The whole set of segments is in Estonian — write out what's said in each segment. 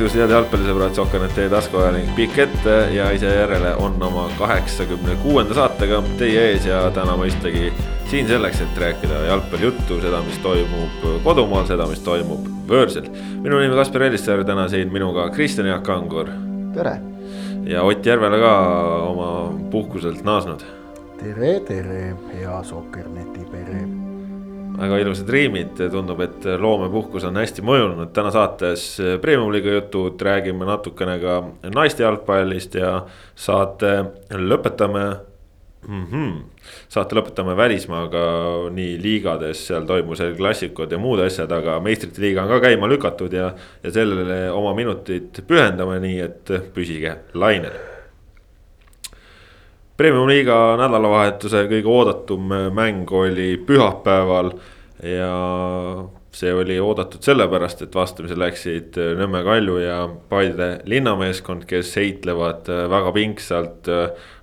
tervitus, head jalgpallisõbrad, Sokkernet teie taskuajaling pikk ette ja ise järele on oma kaheksakümne kuuenda saatega teie ees ja täna mõistagi siin selleks, et rääkida jalgpallijuttu, seda, mis toimub kodumaal, seda, mis toimub võõrsil. minu nimi Kaspar Elissaar, täna siin minuga Kristjan Jaak Kangur. tere. ja Ott Järvela ka oma puhkuselt naasnud. tere, tere, hea Sokkerneti pere väga ilusad riimid, tundub, et loomepuhkus on hästi mõjunud, täna saates Premium-liiga jutud, räägime natukene ka naiste jalgpallist ja saate lõpetame mm. -hmm. saate lõpetame välismaaga nii liigades, seal toimus klassikud ja muud asjad, aga meistrite liiga on ka käima lükatud ja. ja sellele oma minutid pühendame, nii et püsige lainel Premium-liiga nädalavahetuse kõige oodatum mäng oli pühapäeval ja see oli oodatud sellepärast, et vastamisi läksid Nõmme Kalju ja Paide linnameeskond, kes heitlevad väga pingsalt.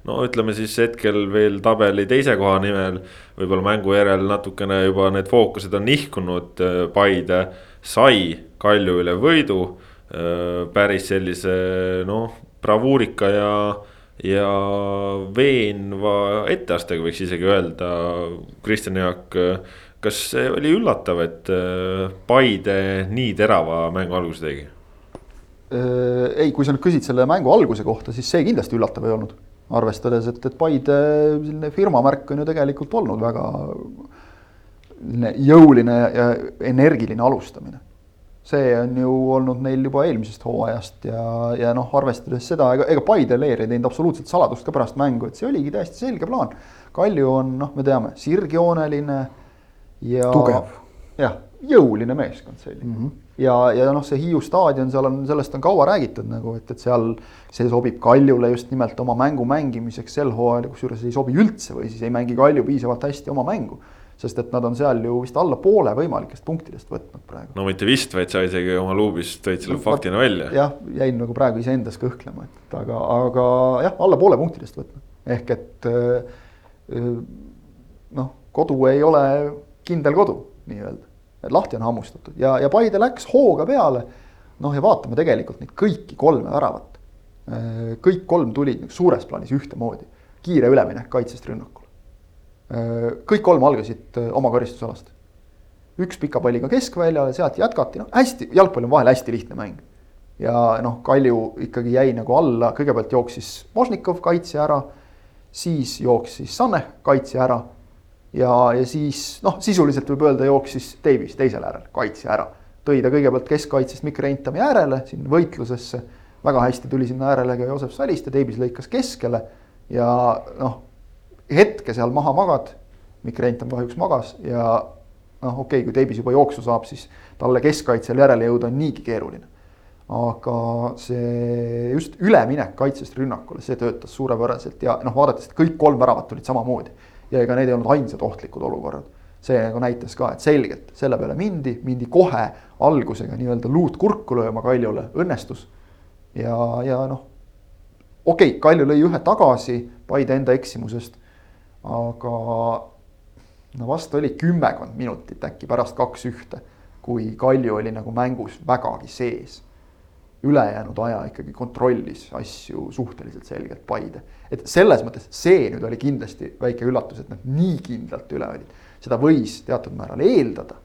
no ütleme siis hetkel veel tabeli teise koha nimel, võib-olla mängu järel natukene juba need fookused on nihkunud, Paide sai Kalju üle võidu. päris sellise noh, bravuurika ja ja veenva etteastega võiks isegi öelda, Kristjan Jaak, kas see oli üllatav, et äh, Paide nii terava mängu alguse tegi? Äh, ei, kui sa nüüd küsid selle mängu alguse kohta, siis see kindlasti üllatav ei olnud. arvestades, et, et Paide selline firmamärk on ju tegelikult olnud väga jõuline ja energiline alustamine see on ju olnud neil juba eelmisest hooajast ja, ja noh, arvestades seda, ega, ega Paide Leer ei teinud absoluutselt saladust ka pärast mängu, et see oligi täiesti selge plaan. Kalju on noh, me teame, sirgjooneline ja. tugev. jah, jõuline meeskond selline mm. -hmm. ja, ja noh, see Hiiu staadion, seal on, sellest on kaua räägitud nagu, et, et seal see sobib Kaljule just nimelt oma mängu mängimiseks sel hooajal, kusjuures ei sobi üldse või siis ei mängi Kalju piisavalt hästi oma mängu sest et nad on seal ju vist alla poole võimalikest punktidest võtnud praegu. no mitte vist, vaid sa isegi oma luubis tõid selle no, faktina välja. jah, jäin nagu praegu iseendas kõhklema, et aga, aga jah, alla poole punktidest võtnud. ehk et noh, kodu ei ole kindel kodu nii-öelda. et lahti on hammustatud ja, ja Paide läks hooga peale. noh, ja vaatame tegelikult neid kõiki kolme väravat. kõik kolm tulid suures plaanis ühtemoodi. kiire üleminek kaitsest rünnakule kõik kolm algasid äh, oma karistusalast. üks pika palliga keskväljale, sealt jätkati, noh hästi, jalgpall on vahel hästi lihtne mäng. ja noh, Kalju ikkagi jäi nagu alla, kõigepealt jooksis Vožnikov kaitse ära, siis jooksis Sanne kaitse ära ja, ja siis noh, sisuliselt võib öelda, jooksis Davis teisel äärel kaitse ära. tõi ta kõigepealt keskkaitsest Mikk Reintami äärele siin võitlusesse, väga hästi tuli sinna äärele ka Joosep Saliste, Davis lõikas keskele ja noh hetke seal maha magad, Mikk Rentam kahjuks magas ja noh, okei okay,, kui Teibis juba jooksu saab, siis talle keskkaitsel järele jõuda on niigi keeruline. aga see just üleminek kaitsest rünnakule, see töötas suurepäraselt ja noh, vaadates, et kõik kolm väravat tulid samamoodi. ja ega need ei olnud ainsad ohtlikud olukorrad. see nagu näitas ka, et selgelt selle peale mindi, mindi kohe algusega nii-öelda luut kurku lööma Kaljule, õnnestus. ja, ja noh, okei okay,, Kalju lõi ühe tagasi Paide enda eksimusest aga no vast oli kümmekond minutit äkki pärast kaks-ühte, kui Kalju oli nagu mängus vägagi sees. ülejäänud aja ikkagi kontrollis asju suhteliselt selgelt Paide. et selles mõttes see nüüd oli kindlasti väike üllatus, et nad nii kindlalt üle olid. seda võis teatud määral eeldada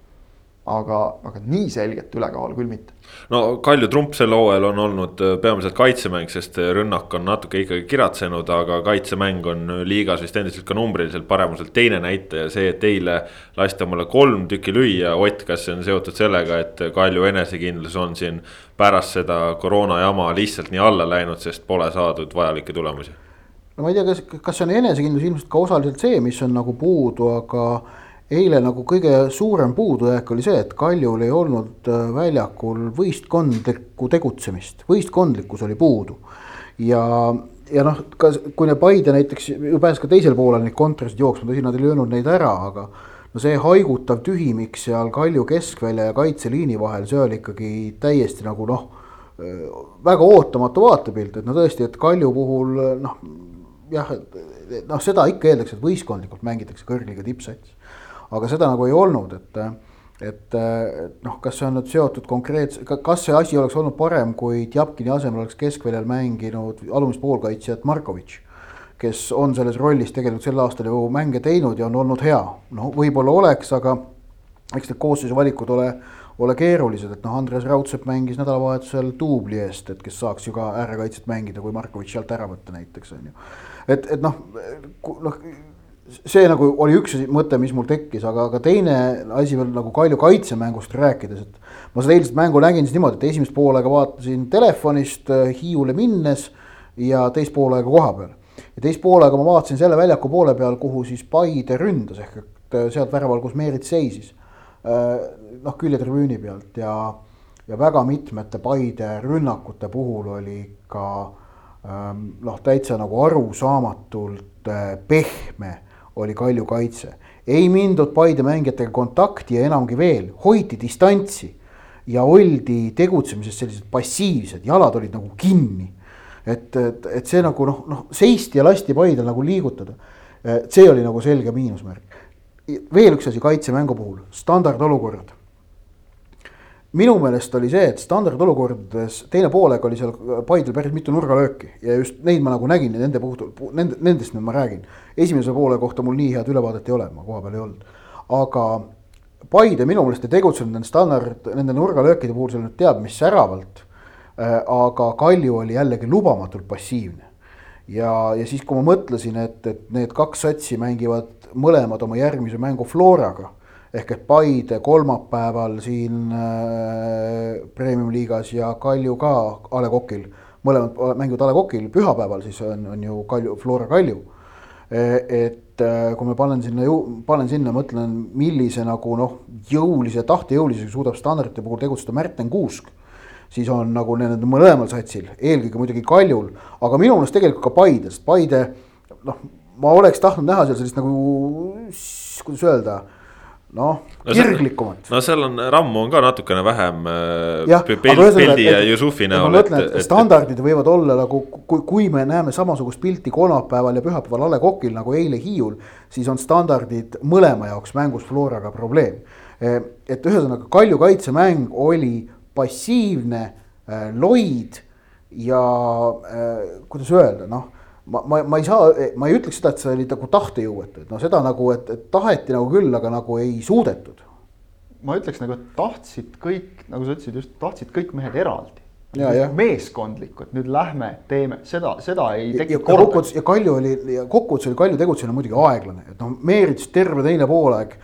aga, aga nii selget ülekaalu küll mitte. no Kalju trump sel hooajal on olnud äh, peamiselt kaitsemäng, sest äh, rünnak on natuke ikkagi kiratsenud, aga kaitsemäng on äh, liigas vist endiselt ka numbriliselt paremuselt teine näitaja, see, et eile lasti omale kolm tükki lüüa, Ott, kas see on seotud sellega, et Kalju enesekindlus on siin pärast seda koroona jama lihtsalt nii alla läinud, sest pole saadud vajalikke tulemusi? no ma ei tea, kas, kas see on enesekindlus ilmselt ka osaliselt see, mis on nagu puudu, aga eile nagu kõige suurem puudujääk oli see, et Kaljul ei olnud äh, väljakul võistkondlikku tegutsemist, võistkondlikkus oli puudu. ja, ja noh, kas, kui Paide näiteks ju pääses ka teisel poolel neid kontrasid jooksma, tõsi, nad ei löönud neid ära, aga no see haigutav tühimik seal Kalju keskvälja ja kaitseliini vahel, see oli ikkagi täiesti nagu noh, äh, väga ootamatu vaatepilt, et no tõesti, et Kalju puhul noh, jah, noh, seda ikka eeldaks, et võistkondlikult mängitakse kõrgliga tippsats aga seda nagu ei olnud, et, et noh, kas see on nüüd seotud konkreetse, kas see asi oleks olnud parem, kui Tjapkini asemel oleks keskväljal mänginud alumist poolkaitsjat Markovitš kes on selles rollis tegelikult sel aastal ju mänge teinud ja on olnud hea. no võib-olla oleks, aga eks need koosseisu valikud ole, ole keerulised, et noh, Andres Raudsepp mängis nädalavahetusel duubli eest, et kes saaks ju ka äärekaitset mängida, kui Markovitš sealt ära võtta näiteks on ju. et, et noh, noh see nagu oli üks mõte, mis mul tekkis, aga, aga teine asi veel nagu Kalju kaitsemängust rääkides, et. ma seda eilset mängu nägin siis niimoodi, et esimest poolega vaatasin telefonist äh, Hiiule minnes ja teist poolega koha peal ja teist poolega ma vaatasin selle väljaku poole peal, kuhu siis Paide ründas ehk et äh, sealt väraval, kus Meerit seisis. Äh, noh, küljetribüüni pealt ja, ja väga mitmete Paide rünnakute puhul oli ka ähm, noh, täitsa nagu arusaamatult pehme oli Kalju kaitse. ei mindud Paide mängijatega kontakti ja enamgi veel, hoiti distantsi ja oldi tegutsemises sellised passiivsed, jalad olid nagu kinni et, et, et see nagu noh, noh seisti ja lasti Paidel nagu liigutada. see oli nagu selge miinusmärk. veel üks asi kaitsemängu puhul, standardolukorrad. Minu meelest oli see, et standardolukordades teine poolega oli seal Paidel päris mitu nurgalööki ja just neid ma nagu nägin ja nende puhul, nende, nendest nüüd ma räägin. esimese poole kohta mul nii head ülevaadet ei ole, ma kohapeal ei olnud, aga Paide minu meelest ei tegutsenud nende standard, nende nurgalöökide puhul seal nüüd teab mis säravalt Äh, aga Kalju oli jällegi lubamatult passiivne. ja, ja siis, kui ma mõtlesin, et, et need kaks satsi mängivad mõlemad oma järgmise mängu Floraga ehk et Paide kolmapäeval siin äh, premium-liigas ja Kalju ka A Le Coqil, mõlemad mängivad A Le Coqil, pühapäeval siis on, on ju Kalju, Flora Kalju. E, et äh, kui ma panen sinna, panen sinna, mõtlen, millise nagu noh, jõulise, tahtejõulisega suudab standardite puhul tegutseda Märten Kuusk siis on nagu nendel mõlemal satsil, eelkõige muidugi Kaljul, aga minu meelest tegelikult ka Paides, Paide noh, ma oleks tahtnud näha seal sellist nagu, kuidas öelda noh no, kirglikumat. no seal on, Rammu on ka natukene vähem äh, ja, pildi ja Jusufi näol. ma mõtlen, et, et standardid võivad olla nagu, kui, kui me näeme samasugust pilti kolmapäeval ja pühapäeval A Le Coqil nagu eile Hiiul, siis on standardid mõlema jaoks mängus Floraga probleem. et ühesõnaga Kalju kaitsemäng oli passiivne äh, loid ja äh, kuidas öelda, noh ma, ma, ma ei saa, ma ei ütleks seda, et see oli nagu tahtejõuetu, et noh, seda nagu, et, et taheti nagu küll, aga nagu ei suudetud. ma ütleks nagu, et tahtsid kõik, nagu sa ütlesid just, tahtsid kõik mehed eraldi. meeskondlikult, nüüd lähme, teeme seda, seda ei teki kordagi. ja Kalju oli, kokkuvõttes oli Kalju tegutsemine muidugi aeglane, et noh, Meerits terve teine poolaeg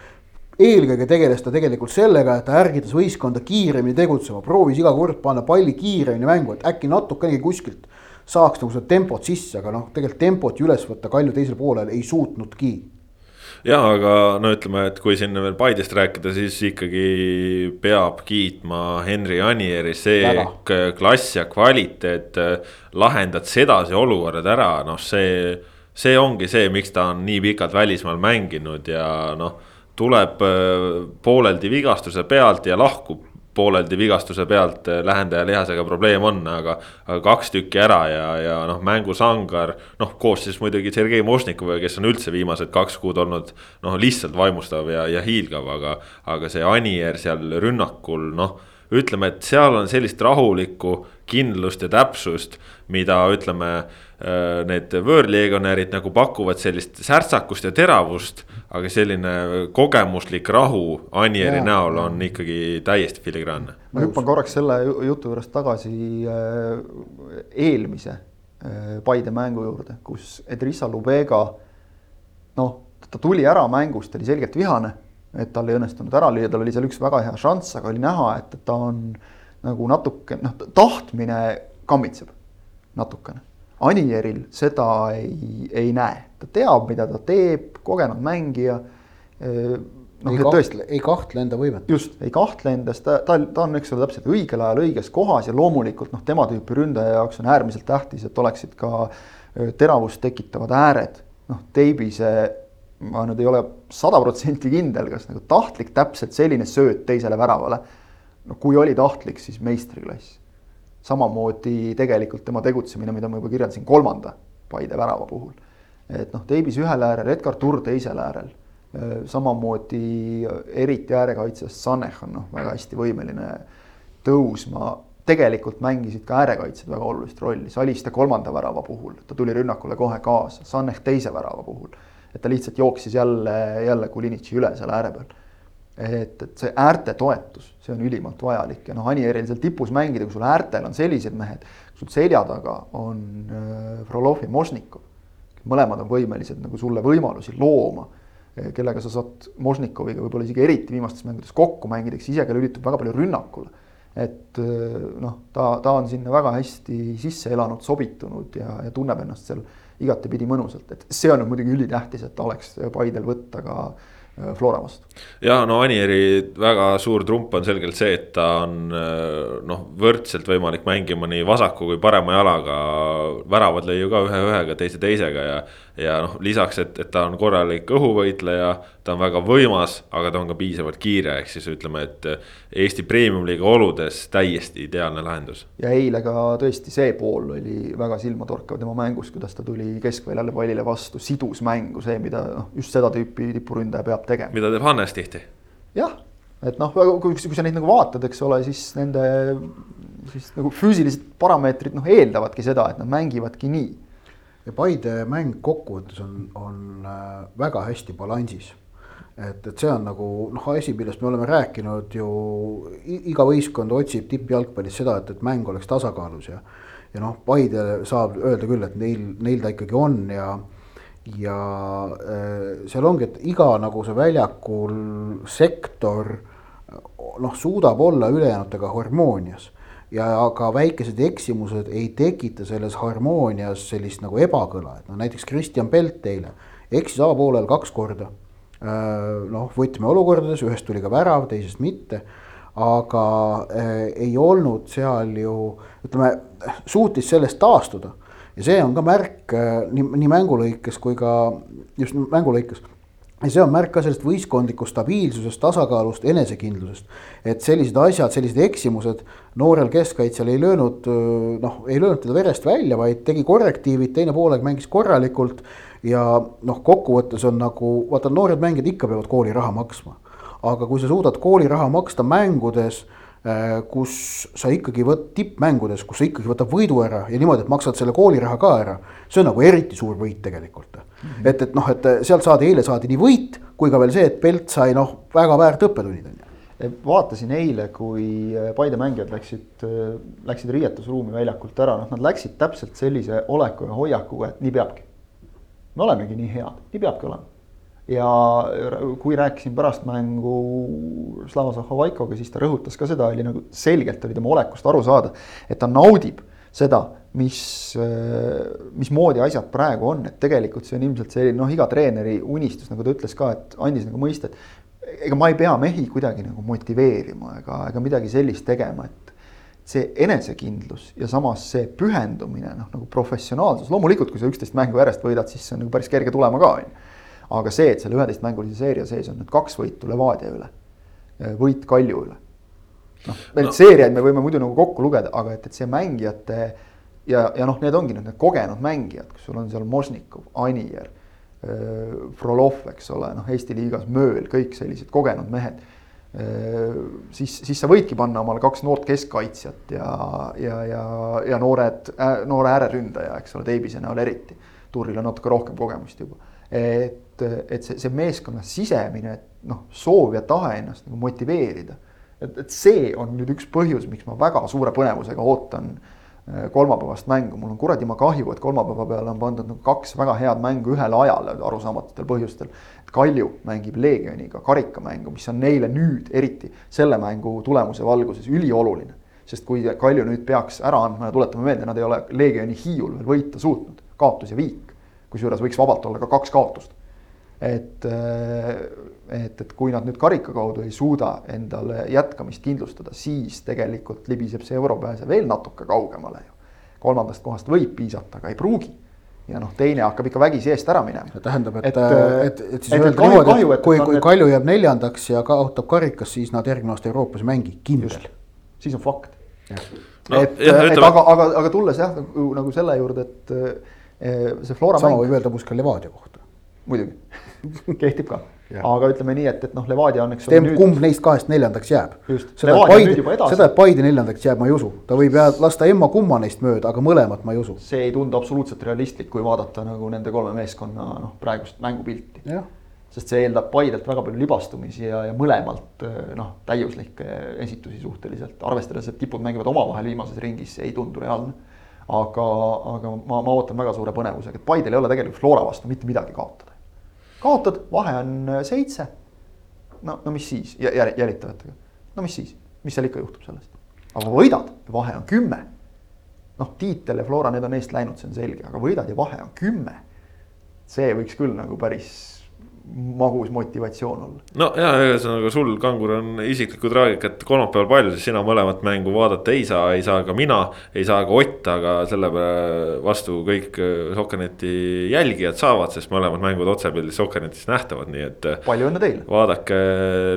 eelkõige tegeles ta tegelikult sellega, et ta ärgitas võistkonda kiiremini tegutsema, proovis iga kord panna palli kiiremini mängu, et äkki natukenegi kuskilt saaks nagu seda tempot sisse, aga noh, tegelikult tempot ju üles võtta Kalju teisel poolel ei suutnudki ja aga no ütleme, et kui siin veel Paidest rääkida, siis ikkagi peab kiitma Henri Anieri, see Väga. klass ja kvaliteet, lahendad sedasi olukorrad ära, noh, see. see ongi see, miks ta on nii pikalt välismaal mänginud ja noh tuleb äh, pooleldi vigastuse pealt ja lahkub pooleldi vigastuse pealt äh, lähendaja lihasega probleem on, aga, aga kaks tükki ära ja, ja noh, mängusangar. noh, koos siis muidugi Sergei Mošnikoviga, kes on üldse viimased kaks kuud olnud noh, lihtsalt vaimustav ja, ja hiilgav, aga, aga see Anier seal rünnakul, noh ütleme, et seal on sellist rahulikku kindlust ja täpsust, mida ütleme, need võõrleegionärid nagu pakuvad sellist särtsakust ja teravust. aga selline kogemuslik rahu Anieri näol on ikkagi täiesti filigraanne. ma hüppan korraks selle jutu juurest tagasi äh, eelmise äh, Paide mängu juurde, kus Edrissa Lubega noh, ta tuli ära mängust, oli selgelt vihane et tal ei õnnestunud ära lüüa, tal oli seal üks väga hea šanss, aga oli näha, et, et ta on nagu natuke noh, tahtmine kammitseb natukene. Anieril seda ei, ei näe, ta teab, mida ta teeb, kogenud mängija. noh, et tõesti. ei kahtle enda võimetes. just, ei kahtle endas, ta, ta, ta on, eks ole, täpselt õigel ajal õiges kohas ja loomulikult noh, tema tüüpi ründaja jaoks on äärmiselt tähtis, et oleksid ka teravust tekitavad ääred. noh, Teibise ma nüüd ei ole sada protsenti kindel, kas nagu tahtlik täpselt selline sööt teisele väravale. no kui oli tahtlik, siis meistriklass. Samamoodi tegelikult tema tegutsemine, mida ma juba kirjeldasin kolmanda Paide värava puhul. et noh, Teibis ühel äärel, Edgar Turr teisel äärel. samamoodi eriti äärekaitses Saneh on noh, väga hästi võimeline tõusma. tegelikult mängisid ka äärekaitsjad väga olulist rolli, Saliste kolmanda värava puhul, ta tuli rünnakule kohe kaasa, Saneh teise värava puhul. et ta lihtsalt jooksis jälle, jälle Kulinitši üle seal ääre peal et, et see äärte toetus, see on ülimalt vajalik ja noh, Anieril seal tipus mängida, kui sul äärtel on sellised mehed, sul selja taga on äh, Frolov ja Možnikov. mõlemad on võimelised nagu sulle võimalusi looma, äh, kellega sa saad Možnikoviga võib-olla isegi eriti viimastes mängudes kokku mängida, kes ise ka lülitub väga palju rünnakule. et äh, noh, ta, ta on sinna väga hästi sisse elanud, sobitunud ja, ja tunneb ennast seal igatepidi mõnusalt, et see on muidugi ülitähtis, et oleks Paidel võtta ka äh, Äh, Flora vastu. ja no Anieri väga suur trump on selgelt see, et ta on äh, noh, võrdselt võimalik mängima nii vasaku kui parema jalaga. väravad lõi ju ka ühe ühega, teise teisega ja, ja noh, lisaks, et, et ta on korralik õhuvõitleja. ta on väga võimas, aga ta on ka piisavalt kiire, ehk siis ütleme, et Eesti premium-liiga oludes täiesti ideaalne lahendus. ja eile ka tõesti see pool oli väga silmatorkav tema mängus, kuidas ta tuli keskväljale pallile vastu, sidus mängu, see, mida noh, just seda tüüpi tipuründaja peab tegema. mida teeb Hannes tihti. jah, et noh, kui, kui sa neid nagu vaatad, eks ole, siis nende siis nagu füüsilised parameetrid noh, eeldavadki seda, et nad mängivadki nii. Ja Paide mäng kokkuvõttes on, on äh, väga hästi balansis et, et see on nagu noh, asi, millest me oleme rääkinud ju, iga võistkond otsib tippjalgpallis seda, et, et mäng oleks tasakaalus ja. ja noh, Paide saab öelda küll, et neil, neil ta ikkagi on ja ja äh, seal ongi, et iga nagu see väljakul sektor noh, suudab olla ülejäänutega harmoonias. Ja aga väikesed eksimused ei tekita selles harmoonias sellist nagu ebakõla, et noh, näiteks Kristjan Pelt eile eksis avapoolel kaks korda. Äh, noh, võtmeolukordades, ühest tuli ka värav, teisest mitte. Aga äh, ei olnud seal ju ütleme, suutis sellest taastuda. Ja see on ka märk äh, nii, nii mängu lõikes kui ka just mängu lõikes ja see on märk ka sellest võistkondlikust stabiilsusest, tasakaalust, enesekindlusest. et sellised asjad, sellised eksimused noorel keskkaitsjal ei löönud, noh, ei löönud teda verest välja, vaid tegi korrektiivid, teine poolaeg mängis korralikult. ja noh, kokkuvõttes on nagu, vaata noored mängijad ikka peavad kooliraha maksma. aga kui sa suudad kooliraha maksta mängudes kus sa ikkagi võt-, tippmängudes, kus sa ikkagi võtad võidu ära ja niimoodi, et maksad selle kooliraha ka ära. see on nagu eriti suur võit tegelikult mm. -hmm. et, et noh, et sealt saadi, eile saadi nii võit kui ka veel see, et Pelt sai noh, väga väärt õppetunnid on ju vaatasin eile, kui äh, Paide mängijad läksid, äh, läksid riietusruumi väljakult ära, noh, nad läksid täpselt sellise oleku ja hoiakuga, et nii peabki. me olemegi nii head, nii peabki olema ja kui rääkisin pärast mängu Slava Zahhovaikoga, siis ta rõhutas ka seda, oli nagu selgelt oli tema olekust aru saada, et ta naudib seda, mis, mismoodi asjad praegu on, et tegelikult see on ilmselt selline noh, iga treeneri unistus, nagu ta ütles ka, et andis nagu mõista, et ega ma ei pea mehi kuidagi nagu motiveerima ega, ega midagi sellist tegema, et see enesekindlus ja samas see pühendumine noh, nagu professionaalsus, loomulikult, kui sa üksteist mängu järjest võidad, siis see on nagu päris kerge tulema ka on ju aga see, et selle üheteistmängulise seeria sees on nüüd kaks võitu Levadia üle, võit Kalju üle. noh, neid no. seeriaid me võime muidu nagu kokku lugeda, aga et, et see mängijate ja, ja noh, need ongi nüüd need kogenud mängijad, kus sul on seal Možnikov, Anier, Frolov, eks ole, noh, Eesti liigas Mööl, kõik sellised kogenud mehed siis, siis sa võidki panna omale kaks noort keskkaitsjat ja, ja, ja, ja noored, noore ääreründaja, eks ole, Teibise näol eriti. Turil on natuke rohkem kogemust juba. et et, see, see meeskonna sisemine noh, soov ja tahe ennast nagu motiveerida. et, et see on nüüd üks põhjus, miks ma väga suure põnevusega ootan äh, kolmapäevast mängu, mul on kuradi ma kahju, et kolmapäeva peale on pandud nagu kaks väga head mängu ühele ajale arusaamatutel põhjustel. Kalju mängib Leegioniga karikamängu, mis on neile nüüd eriti selle mängu tulemuse valguses ülioluline. sest kui Kalju nüüd peaks ära andma ja tuletame meelde, nad ei ole Leegioni Hiiul veel võita suutnud, kaotus ja viik. kusjuures võiks vabalt olla ka kaks kaotust et, äh, et, et kui nad nüüd karika kaudu ei suuda endale jätkamist kindlustada, siis tegelikult libiseb see europääse veel natuke kaugemale ju. kolmandast kohast võib piisata, aga ei pruugi ja noh, teine hakkab ikka vägisi eest ära minema. tähendab, et, et, äh, et, et siis öelda niimoodi, et kui, kui Kalju jääb neljandaks ja kaotab karikas, siis nad järgmine aasta Euroopas ei mängi, kindel. siis on fakt. No, et, et aga, aga, aga tulles jah nagu, nagu selle juurde, et äh, see Flora. sama mäng... võib öelda Muskal Levadia kohta. Muidugi kehtib ka. Jah. aga ütleme nii, et, et noh, Levadia on, eks see, kumb neist kahest neljandaks jääb. Seda, et nüüd Paide, juba edasi. seda, et Paide neljandaks jääb, ma ei usu. ta võib jääda, lasta emma-kumma neist mööda, aga mõlemat ma ei usu. see ei tundu absoluutselt realistlik, kui vaadata nagu nende kolme meeskonna noh, praegust mängupilti. sest see eeldab Paidelt väga palju libastumisi ja, ja mõlemalt noh, täiuslikke esitusi suhteliselt, arvestades, et tipud mängivad omavahel viimases ringis, see ei tundu reaalne. aga, aga ma, ma ootan väga suure põnevusega, et Paidel ei ole tegelikult Flora vastu mitte midagi kaotada. Kaotad, vahe on äh, seitse. no, no mis siis jä- jälitavatega, no mis siis, mis seal ikka juhtub sellest, aga võidad, vahe on kümme. noh, Tiitel ja Flora, need on eest läinud, see on selge, aga võidad ja vahe on kümme. see võiks küll nagu päris magus motivatsioon olla. no ja, ühesõnaga sul, Kangur, on isiklikku traagikat kolmapäeval palju, sest sina mõlemat mängu vaadata ei saa, ei saa ka mina, ei saa ka Ott, aga selle vastu kõik äh, Sokkerneti jälgijad saavad, sest mõlemad mängud otsepildis Sokkernetis nähtavad, nii et. äh, palju õnne teile. vaadake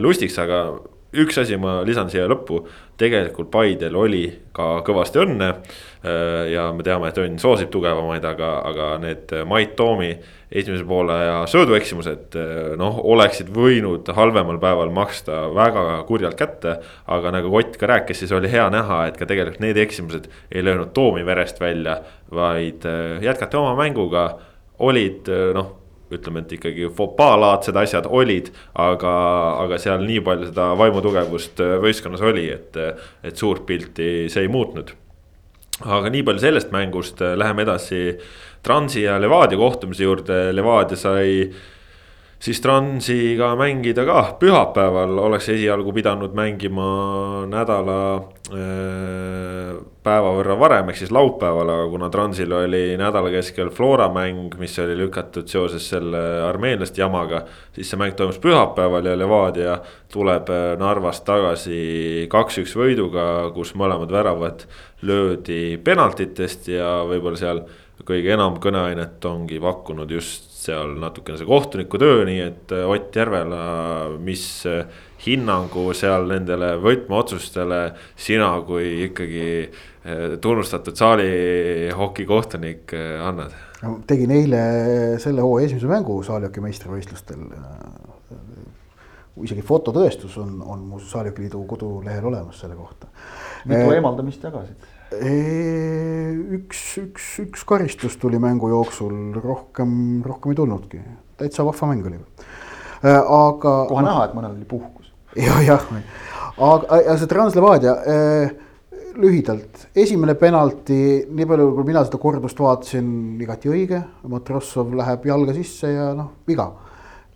lustiks, aga üks asi ma lisan siia lõppu, tegelikult Paidel oli ka kõvasti õnne. ja me teame, et õnn soosib tugevamaid, aga, aga need Mait Toomi esimese poole ja söödueksimused noh, oleksid võinud halvemal päeval maksta väga kurjalt kätte. aga nagu Ott ka rääkis, siis oli hea näha, et ka tegelikult need eksimused ei löönud Toomi verest välja, vaid jätkati oma mänguga, olid noh ütleme, et ikkagi fopaalaadsed asjad olid, aga, aga seal nii palju seda vaimutugevust võistkonnas oli, et, et suurt pilti see ei muutnud. aga nii palju sellest mängust, läheme edasi Transi ja Levadia kohtumise juurde, Levadia sai siis Transiga mängida ka pühapäeval, oleks esialgu pidanud mängima nädala äh, päeva võrra varem, ehk siis laupäeval, aga kuna Transil oli nädala keskel Flora mäng, mis oli lükatud seoses selle armeenlaste jamaga. siis see mäng toimus pühapäeval ja Levadia tuleb äh, Narvast tagasi kaks-üks võiduga, kus mõlemad väravad löödi penaltitest ja võib-olla seal kõige enam kõneainet ongi pakkunud just seal natukene see kohtuniku töö, nii et äh, Ott Järvela, mis äh, hinnangu seal nendele võtmeotsustele sina kui ikkagi äh, tunnustatud saalihoki kohtunik annad? tegin eile selle hooaja esimese mängu saalihoki meistrivõistlustel. isegi fototõestus on, on mu Saalihokiliidu kodulehel olemas selle kohta. mitu eemaldamist jagasid? Üks, üks, üks karistus tuli mängu jooksul, rohkem, rohkem ei tulnudki, täitsa vahva mäng oli. aga. kohe näha, et mõnel oli puhkus. ja, jah, aga ja see Translevadia lühidalt, esimene penalti, nii palju kui mina seda kordust vaatasin, igati õige, Matrossov läheb jalga sisse ja noh, viga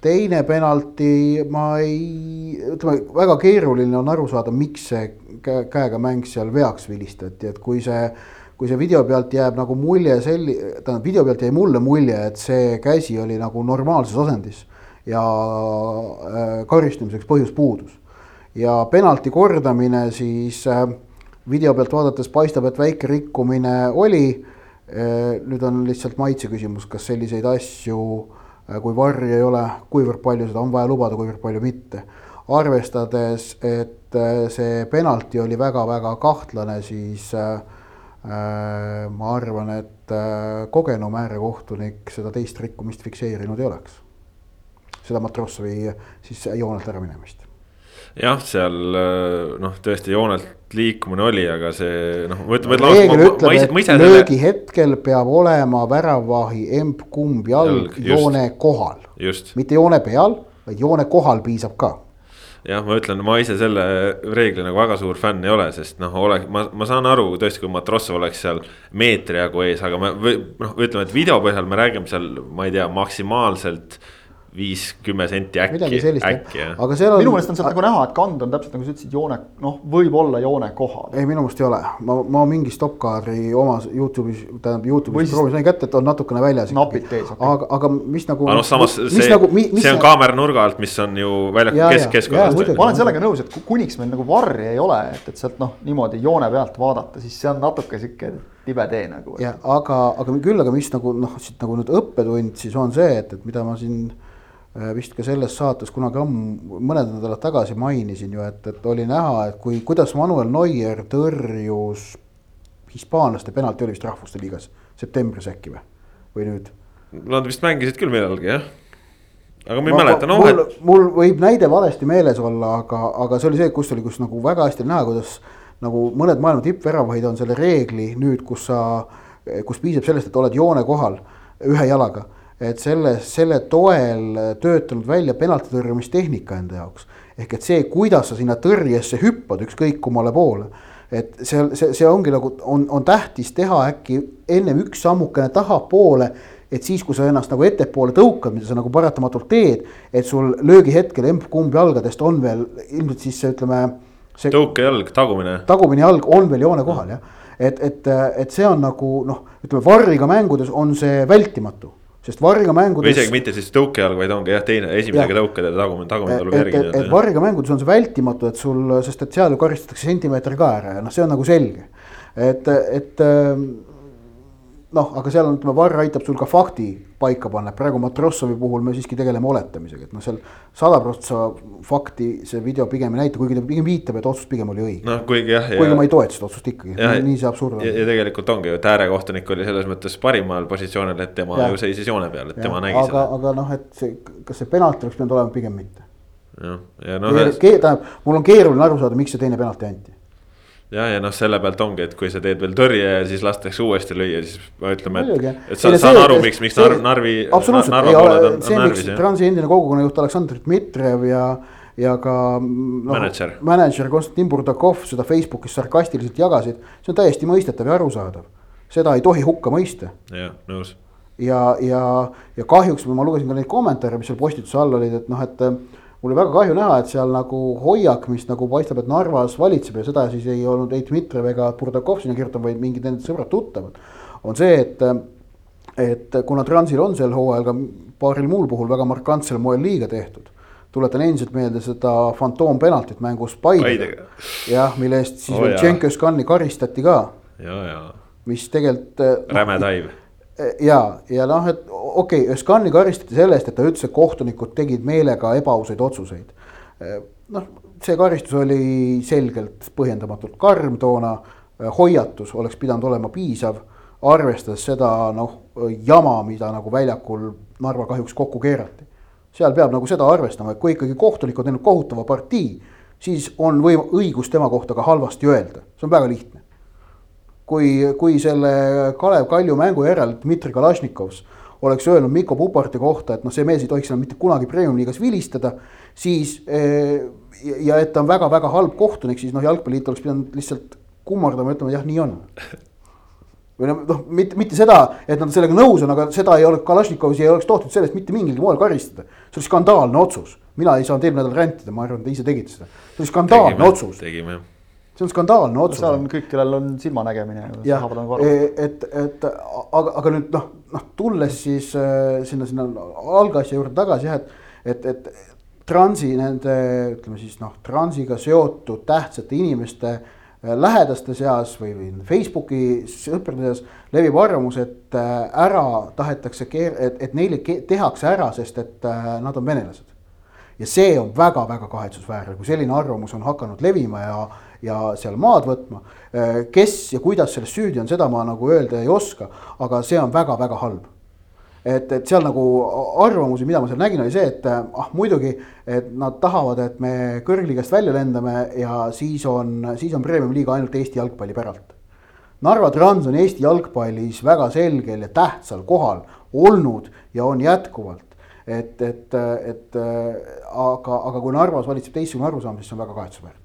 teine penalti, ma ei, ütleme väga keeruline on aru saada, miks see käega mäng seal veaks vilistati, et kui see. kui see video pealt jääb nagu mulje selli-, tähendab video pealt jäi mulle mulje, et see käsi oli nagu normaalses asendis. ja äh, karistamiseks põhjus puudus. ja penalti kordamine siis äh, video pealt vaadates paistab, et väike rikkumine oli. Äh, nüüd on lihtsalt maitse küsimus, kas selliseid asju kui varri ei ole, kuivõrd palju seda on vaja lubada, kuivõrd palju mitte. arvestades, et see penalti oli väga-väga kahtlane, siis äh, ma arvan, et äh, kogenum äärekohtunik seda teist rikkumist fikseerinud ei oleks. seda Matrossovi siis joonelt ära minemist jah, seal noh, tõesti joonelt liikumine oli, aga see noh, ma ütlen. reegel ütleb, et löögi hetkel peab olema väravahi emb-kumb jalg, jalg joone kohal. mitte joone peal, vaid joone kohal piisab ka jah, ma ütlen, ma ise selle reegli nagu väga suur fänn ei ole, sest noh, ole, ma, ma saan aru tõesti, kui Matrossov oleks seal meetri jagu ees, aga me või noh, ütleme, et video põhjal me räägime seal, ma ei tea, maksimaalselt viis, kümme senti äkki, äkki jah. aga seal on. minu meelest on sealt nagu näha, et kand on täpselt nagu sa ütlesid, joone, noh, võib-olla joone kohal. ei, minu meelest ei ole, ma, ma mingi stopp-kaadri omas Youtube'is, tähendab Youtube'is proovis sain kätte, et on natukene väljas. napid ees okay., aga, aga mis nagu. aga noh, samas see, nagu, mis, see on kaamera nurga alt, mis on ju väljaku kesk, keskkonnas. ma olen sellega nõus, et kuniks meil nagu varri ei ole, et, et sealt noh, niimoodi joone pealt vaadata, siis see on natuke sihuke tibe tee nagu. ja aga, aga küll, aga mis nagu noh, siit nagu nüüd õppetund siis on see, et, et mida ma siin vist ka selles saates kunagi ammu, mõned nädalad tagasi mainisin ju, et, et oli näha, et kui, kuidas Manuel Neuer tõrjus hispaanlaste penalti oli vist Rahvuste Liigas septembris äkki või, või nüüd? Nad vist mängisid küll millalgi jah. aga ma ei mäleta, noh et mul võib näide valesti meeles olla, aga, aga see oli see, kus oli, kus nagu väga hästi näha, kuidas nagu mõned maailma tippväravaid on selle reegli nüüd, kus sa, kus piisab sellest, et oled joone kohal ühe jalaga. Et selle, selle toel töötanud välja penalti tõrjumistehnika enda jaoks. ehk et see, kuidas sa sinna tõrjesse hüppad, ükskõik kummale poole. et seal see, see ongi nagu on, on tähtis teha äkki ennem üks sammukene tahapoole et siis, kui sa ennast nagu ettepoole tõukad, mida sa nagu paratamatult teed, et sul löögihetkel emb-kumb jalgadest on veel ilmselt siis ütleme. tõukejalg, tagumine. tagumine jalg on veel joone kohal jah, et, et, et see on nagu noh, ütleme varriga mängudes on see vältimatu sest varriga mängudes. või isegi mitte siis tõukejalg, vaid ongi jah, teine, esimesega tõukad ja tagumine, tagumine tuleb järgi. et, et varriga mängudes on see vältimatu, et sul, sest et seal ju karistatakse sentimeeter ka ära ja noh, see on nagu selge. et, et noh, aga seal on, ütleme, Varr aitab sul ka fakti paika panna, praegu Matrossovi puhul me siiski tegeleme oletamisega, et noh, seal sada prossa fakti see video pigem ei näita, kuigi ta pigem viitab, et otsus pigem oli õige. noh, kuigi jah. kuigi ma ei toeta seda otsust ikkagi, nii see absurd on. ja tegelikult ongi ju, et äärekohtunik oli selles mõttes parimal positsioonil, et tema ja. ju seisis joone peal, et ja. tema nägi aga, seda. aga noh, et see, kas see penalt oleks pidanud olema, pigem mitte. jah, ja noh. tähendab, mul on keeruline aru saada, miks see teine penalti anti ja, ja noh, selle pealt ongi, et kui sa teed veel tõrje ja siis lastakse uuesti lüüa, siis ütleme, et, et sa saan aru, miks, miks see, Narvi. absoluutselt, ei ole, see miks Transi endine kogukonnajuht Aleksandr Dmitrijev ja, ja ka no,. mänedžer. mänedžer Konstantin Burdakov seda Facebookis sarkastiliselt jagasid, see on täiesti mõistetav ja arusaadav. seda ei tohi hukka mõista. jah, nõus. ja, ja, ja kahjuks ma lugesin ka neid kommentaare, mis seal postituse all olid, et noh, et mul oli väga kahju näha, et seal nagu hoiak, mis nagu paistab, et Narvas valitseb ja seda siis ei olnud ei Dmitrijev ega Burdakov sinna kirjutanud, vaid mingid nende sõbrad-tuttavad. on see, et, et kuna Transil on sel hooajal ka paaril muul puhul väga markantsel moel liiga tehtud tuletan endiselt meelde seda fantoompenaltit mängus Paidega. jah, mille eest siis oh, veel Tšenköskani karistati ka. mis tegelikult. räme taiv ja, ja noh, et okei okay,, Özcani karistati selle eest, et ta ütles, et kohtunikud tegid meelega ebaausaid otsuseid. noh, see karistus oli selgelt põhjendamatult karm toona, hoiatus oleks pidanud olema piisav, arvestades seda noh, jama, mida nagu väljakul Narva kahjuks kokku keerati. seal peab nagu seda arvestama, et kui ikkagi kohtunik on teinud kohutava partii, siis on võim-, õigus tema kohta ka halvasti öelda, see on väga lihtne kui, kui selle Kalev Kalju mängu järel Dmitri Kalašnikovs oleks öelnud Mikko Puparti kohta, et noh, see mees ei tohiks enam mitte kunagi premium-liigas vilistada, siis eh, ja et ta on väga-väga halb kohtunik, siis noh, jalgpalliliit oleks pidanud lihtsalt kummardama ja ütlema, jah, nii on. või noh, noh, mitte, mitte seda, et nad sellega nõus on, aga seda ei oleks, Kalašnikovi ei oleks tohtinud sellest mitte mingilgi moel karistada. see oli skandaalne otsus, mina ei saanud eelmine nädal rändida, ma arvan, te ise tegite seda, see oli skandaalne tegime, otsus. tegime jah see on skandaalne otsus. seal on kõik, kellel on silmanägemine. jah, e, et, et aga, aga nüüd noh, noh tulles siis äh, sinna, sinna algasja juurde tagasi jah, et, et, et transi nende ütleme siis noh, transiga seotud tähtsate inimeste äh, lähedaste seas või, või Facebooki sõprade seas levib arvamus, et äh, ära tahetakse, et, et neile tehakse ära, sest et nad on venelased. ja see on väga-väga kahetsusväärne, kui selline arvamus on hakanud levima ja ja seal maad võtma. Äh, kes ja kuidas selles süüdi on, seda ma nagu öelda ei oska, aga see on väga-väga halb et, et seal nagu arvamusi, mida ma seal nägin, oli see, et äh, ah muidugi, et nad tahavad, et me kõrgliigast välja lendame ja siis on, siis on premium-liiga ainult Eesti jalgpalli päralt. Narva Trans on Eesti jalgpallis väga selgel ja tähtsal kohal olnud ja on jätkuvalt. et, et, et aga, aga kui Narvas valitseb teistsugune arusaam, siis see on väga kahetsusväärne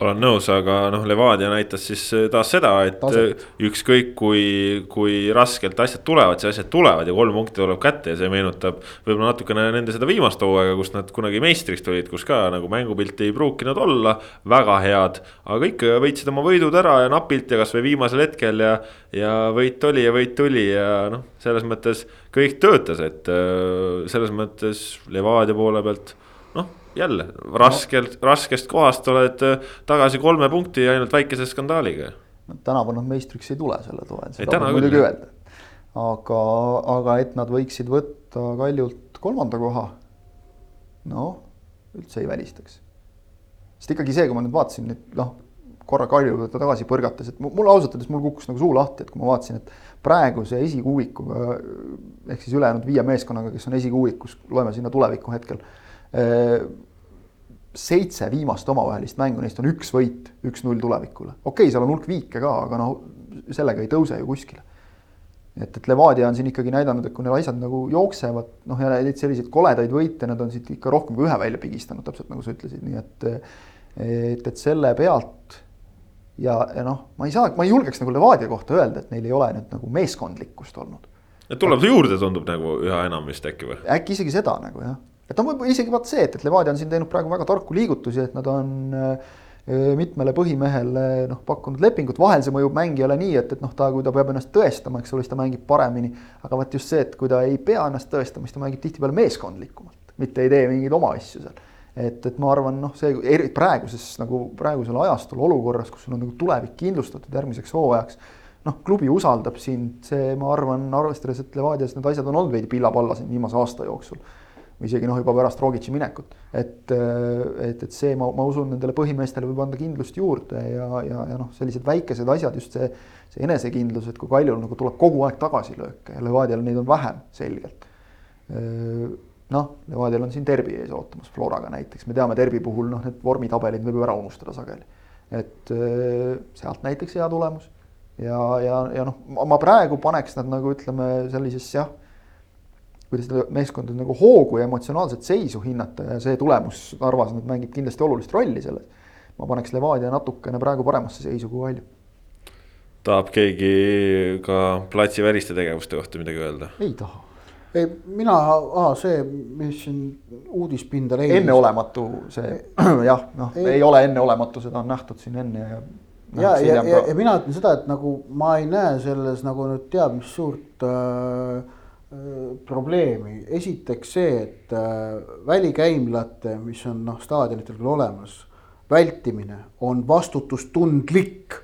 olen nõus, aga noh, Levadia näitas siis äh, taas seda, et Taset. Äh, ükskõik kui, kui raskelt asjad tulevad, siis asjad tulevad ja kolm punkti tuleb kätte ja see meenutab võib-olla natukene nende seda viimast hooaega, kus nad kunagi meistriks tulid, kus ka nagu mängupilti ei pruukinud olla väga head. aga ikka võitsid oma võidud ära ja napilt ja kasvõi viimasel hetkel ja, ja võit oli ja võit tuli ja noh, selles mõttes kõik töötas, et äh, selles mõttes Levadia poole pealt jälle raskelt no., raskest kohast oled äh, tagasi kolme punkti ja ainult väikese skandaaliga. Tänavu nad meistriks ei tule selle toel, seda võib muidugi öelda. aga, aga et nad võiksid võtta Kaljult kolmanda koha, noh, üldse ei välistaks. sest ikkagi see, kui ma nüüd vaatasin nüüd noh, korra Kalju juurde tagasi põrgates, et mul ausalt öeldes mul kukkus nagu suu lahti, et kui ma vaatasin, et praeguse esikuuikuga ehk siis ülejäänud viie meeskonnaga, kes on esikuuikus, loeme sinna tulevikku hetkel. Seitse viimast omavahelist mängu, neist on üks võit, üks-null tulevikule. okei okay,, seal on hulk viike ka, aga noh, sellega ei tõuse ju kuskile et, et Levadia on siin ikkagi näidanud, et kui need asjad nagu jooksevad, noh ja neid selliseid koledaid võite, nad on siit ikka rohkem kui ühe välja pigistanud, täpselt nagu sa ütlesid, nii et et, et selle pealt ja, ja noh, ma ei saa, ma ei julgeks nagu Levadia kohta öelda, et neil ei ole nüüd nagu meeskondlikkust olnud. et tuleb juurde, tundub nagu üha enam vist äkki või? äkki isegi seda nagu jah, et noh, võib-olla isegi vaat see, et, et Levadia on siin teinud praegu väga tarku liigutusi, et nad on äh, mitmele põhimehele noh, pakkunud lepingut, vahel see mõjub mängijale nii, et, et noh, ta, kui ta peab ennast tõestama, eks ole, siis ta mängib paremini. aga vot just see, et kui ta ei pea ennast tõestama, siis ta mängib tihtipeale meeskondlikumalt, mitte ei tee mingeid oma asju seal. et, et ma arvan, noh, see eri, praeguses nagu praegusel ajastul olukorras, kus sul on nagu tulevik kindlustatud järgmiseks hooajaks. noh, klubi usaldab sind, see, ma arvan, arvestades, et Levadias need asjad on olnud veidi pilla-palla siin viimase aasta jooksul või isegi noh, juba pärast Rogitši minekut. et, et, et see, ma, ma usun, nendele põhimeestele võib anda kindlust juurde ja, ja, ja noh, sellised väikesed asjad, just see, see enesekindlus, et kui Kaljul nagu tuleb kogu aeg tagasilööke ja Levadial neid on vähem selgelt. noh, Levadial on siin derbi ees ootamas, Floraga näiteks, me teame derbi puhul noh, need vormitabelid võib ju ära unustada sageli. et sealt näiteks hea tulemus ja, ja, ja noh, ma praegu paneks nad nagu ütleme sellisesse jah kuidas seda meeskonda nagu hoogu ja emotsionaalset seisu hinnata ja see tulemus Narvas nüüd mängib kindlasti olulist rolli selles. ma paneks Levadia natukene praegu paremasse seisu kui Kalju. tahab keegi ka platsiväliste tegevuste kohta midagi öelda? ei taha. ei, mina, see, mis siin uudispinda leidis. enneolematu see jah, noh, ei ole enneolematu, seda on nähtud siin enne ja. ja, ja, ja, ja mina ütlen seda, et nagu ma ei näe selles nagu nüüd teab mis suurt äh, probleemi, esiteks see, et äh, välikäimlate, mis on noh, staadionitel küll olemas, vältimine on vastutustundlik,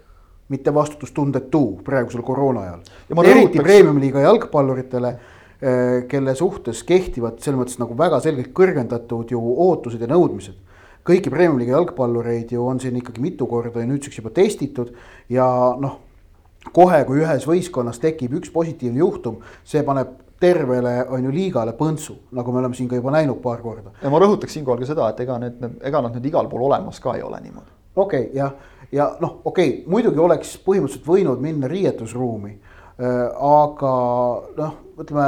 mitte vastutustundetu praegusel koroona ajal. eriti premium-liiga jalgpalluritele, äh, kelle suhtes kehtivad selles mõttes nagu väga selgelt kõrgendatud ju ootused ja nõudmised kõiki premium-liiga jalgpallureid ju on siin ikkagi mitu korda ja nüüdseks juba testitud ja noh, kohe, kui ühes võistkonnas tekib üks positiivne juhtum, see paneb tervele on ju liigale põntsu, nagu me oleme siin ka juba näinud paar korda. ja ma rõhutaks siinkohal ka seda, et ega need, ega nad nüüd igal pool olemas ka ei ole niimoodi. okei okay,, jah, ja noh, okei okay,, muidugi oleks põhimõtteliselt võinud minna riietusruumi äh,. aga noh, ütleme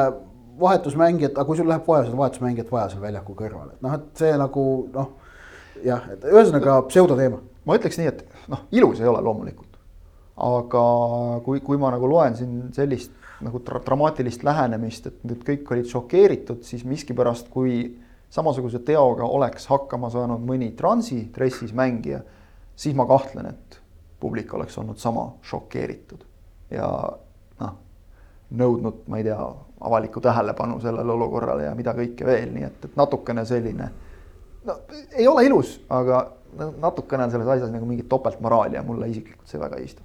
vahetusmängijad, aga kui sul läheb vaja seda vahetusmängijat vaja seal väljaku kõrval, et noh, et see nagu noh, jah, et ühesõnaga pseudoteema. ma ütleks nii, et noh, ilus ei ole loomulikult. aga kui, kui ma nagu loen siin sellist nagu dra dramaatilist lähenemist, et nüüd kõik olid šokeeritud, siis miskipärast, kui samasuguse teoga oleks hakkama saanud mõni transi dressis mängija, siis ma kahtlen, et publik oleks olnud sama šokeeritud ja noh, nõudnud, ma ei tea, avalikku tähelepanu sellele olukorrale ja mida kõike veel, nii et, et natukene selline. no ei ole ilus, aga natukene on selles asjas nagu mingit topeltmoraali ja mulle isiklikult see väga ei istu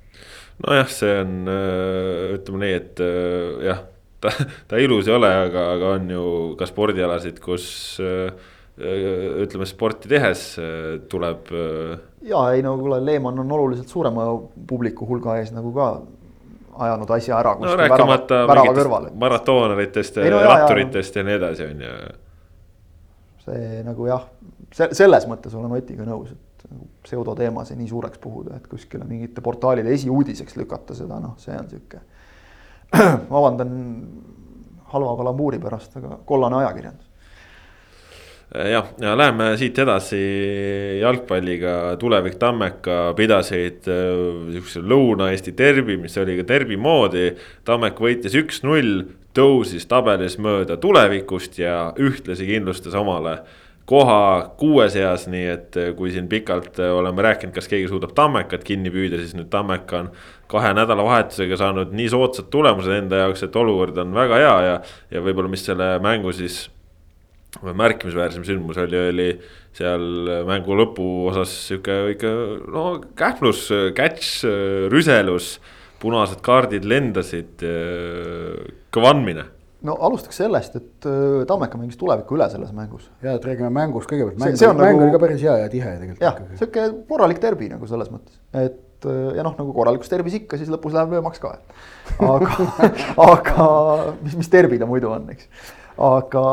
nojah, see on, äh, ütleme nii, et äh, jah, ta, ta ilus ei ole, aga, aga on ju ka spordialasid, kus äh, ütleme sporti tehes tuleb. ja ei no kuule, Leemann on oluliselt suurema publiku hulga ees nagu ka ajanud asja ära. no rääkimata maratoonaritest ja ratturitest ja nii edasi, on ju. see nagu jah, selles mõttes olen Otiga nõus, et nagu pseudoteemasi nii suureks puhuda, et kuskile mingite portaalide esiuudiseks lükata seda, noh, see on sihuke. vabandan halva kalambuuri pärast, aga kollane ajakirjandus. jah, ja läheme siit edasi jalgpalliga, Tulevik Tammeka pidasid sihukese Lõuna-Eesti derbi, mis oli ka derbi moodi. Tammek võitis üks-null, tõusis tabelis mööda tulevikust ja ühtlasi kindlustas omale koha kuue seas, nii et eh, kui siin pikalt eh, oleme rääkinud, kas keegi suudab Tammekat kinni püüda, siis nüüd Tammeka on kahe nädalavahetusega saanud nii soodsad tulemused enda jaoks, et olukord on väga hea ja, ja võib-olla, mis selle mängu siis märkimisväärsem sündmus oli, oli seal mängu lõpuosas sihuke ikka no kähmlus, catch, rüselus, punased kaardid lendasid, kõva andmine no alustaks sellest, et äh, Tammeka mängis tuleviku üle selles mängus. ja, et räägime mängust kõigepealt, mäng, mäng nagu... oli ka päris hea ja tihe tegelikult. jah, sihuke korralik derbi nagu selles mõttes, et äh, ja noh, nagu korralikus derbis ikka, siis lõpus läheb löömaks ka. aga aga mis, mis derbi ta muidu on, eks. aga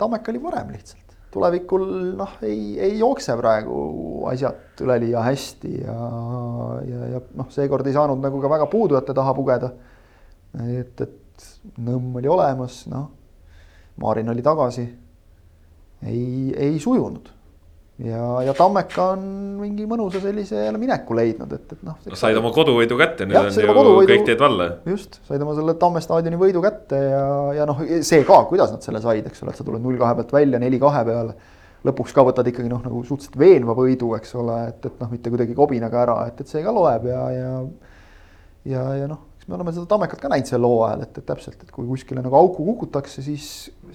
Tammeka oli parem lihtsalt tulevikul noh, ei, ei jookse praegu asjad üleliia hästi ja, ja, ja noh, seekord ei saanud nagu ka väga puudujate taha pugeda. et, et Nõmm oli olemas, noh, Marin oli tagasi. ei, ei sujunud ja, ja Tammeka on mingi mõnusa sellise jälle mineku leidnud, et, et noh. no said oma koduvõidu kätte, nüüd ja, on ju koduvõidu, kõik teed valla. just, said oma selle Tamme staadioni võidu kätte ja, ja noh, see ka, kuidas nad selle said, eks ole, et sa tuled null kahe pealt välja neli kahe peale. lõpuks ka võtad ikkagi noh, nagu suhteliselt veenva võidu, eks ole, et, et noh, mitte kuidagi kobinaga ära, et, et see ka loeb ja, ja. ja, ja noh, eks me oleme seda Tammekat ka näinud sel hooajal, et, et täpselt, et kui kuskile nagu auku kukutakse, siis,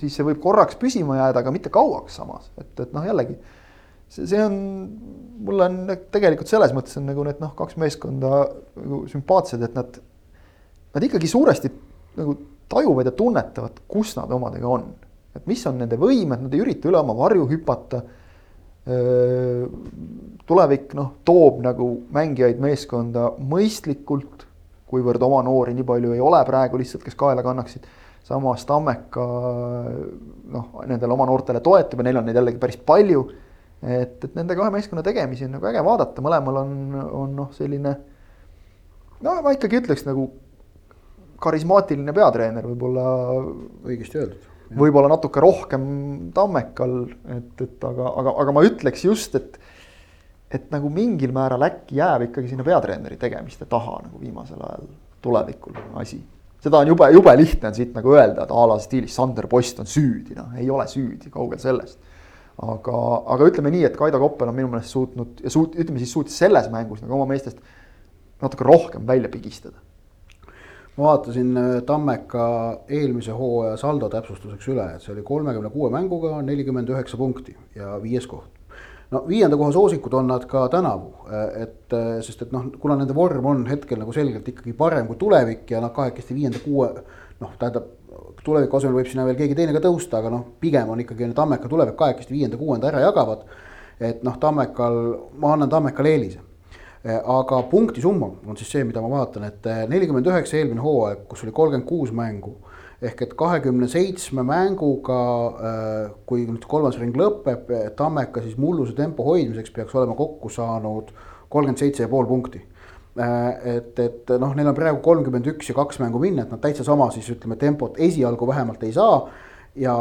siis see võib korraks püsima jääda, aga mitte kauaks samas, et, et noh, jällegi see, see on, mulle on tegelikult selles mõttes on nagu need noh, kaks meeskonda nagu sümpaatsed, et nad, nad ikkagi suuresti nagu tajuvad ja tunnetavad, kus nad omadega on. et mis on nende võimed, nad ei ürita üle oma varju hüpata. tulevik noh, toob nagu mängijaid meeskonda mõistlikult, kuivõrd oma noori nii palju ei ole praegu lihtsalt, kes kaela kannaksid samas Tammeka noh, nendele oma noortele toetab ja neil on neid jällegi päris palju et, et nende kahe meeskonna tegemisi on nagu äge vaadata, mõlemal on, on noh, selline. no ma ikkagi ütleks nagu karismaatiline peatreener võib-olla. õigesti öeldud. võib-olla natuke rohkem Tammekal, et, et aga, aga, aga ma ütleks just, et. Et nagu mingil määral äkki jääb ikkagi sinna peatreeneri tegemiste taha nagu viimasel ajal tulevikul asi seda on jube, jube lihtne on siit nagu öelda, et a la stiilis Sander Post on süüdi, noh, ei ole süüdi, kaugel sellest aga, aga ütleme nii, et Kaido Koppel on minu meelest suutnud ja suut-, ütleme siis suutis selles mängus nagu oma meestest natuke rohkem välja pigistada. ma vaatasin äh, Tammeka eelmise hooaja saldo täpsustuseks üle, et see oli kolmekümne kuue mänguga nelikümmend üheksa punkti ja viies koht. No viienda koha soosikud on nad ka tänavu, äh, et äh, sest et noh, kuna nende vorm on hetkel nagu selgelt ikkagi parem kui tulevik ja nad kahekesti viienda-kuue noh, tähendab tuleviku asemel võib sinna veel keegi teine ka tõusta, aga noh, pigem on ikkagi Tammeka tulevik kahekesti viienda-kuuenda ära jagavad. et noh, Tammekal, ma annan Tammekale eelise. Eh, aga punkti summa on siis see, mida ma vaatan, et eh, nelikümmend üheksa eelmine hooaeg, kus oli kolmkümmend kuus mängu. Ehk et kahekümne seitsme mänguga, eh, kui nüüd kolmas ring lõpeb, Tammeka siis mulluse tempo hoidmiseks peaks olema kokku saanud kolmkümmend seitse ja pool punkti Äh, et, et noh, neil on praegu kolmkümmend üks ja kaks mängu minna, et nad täitsa sama siis ütleme tempot esialgu vähemalt ei saa. ja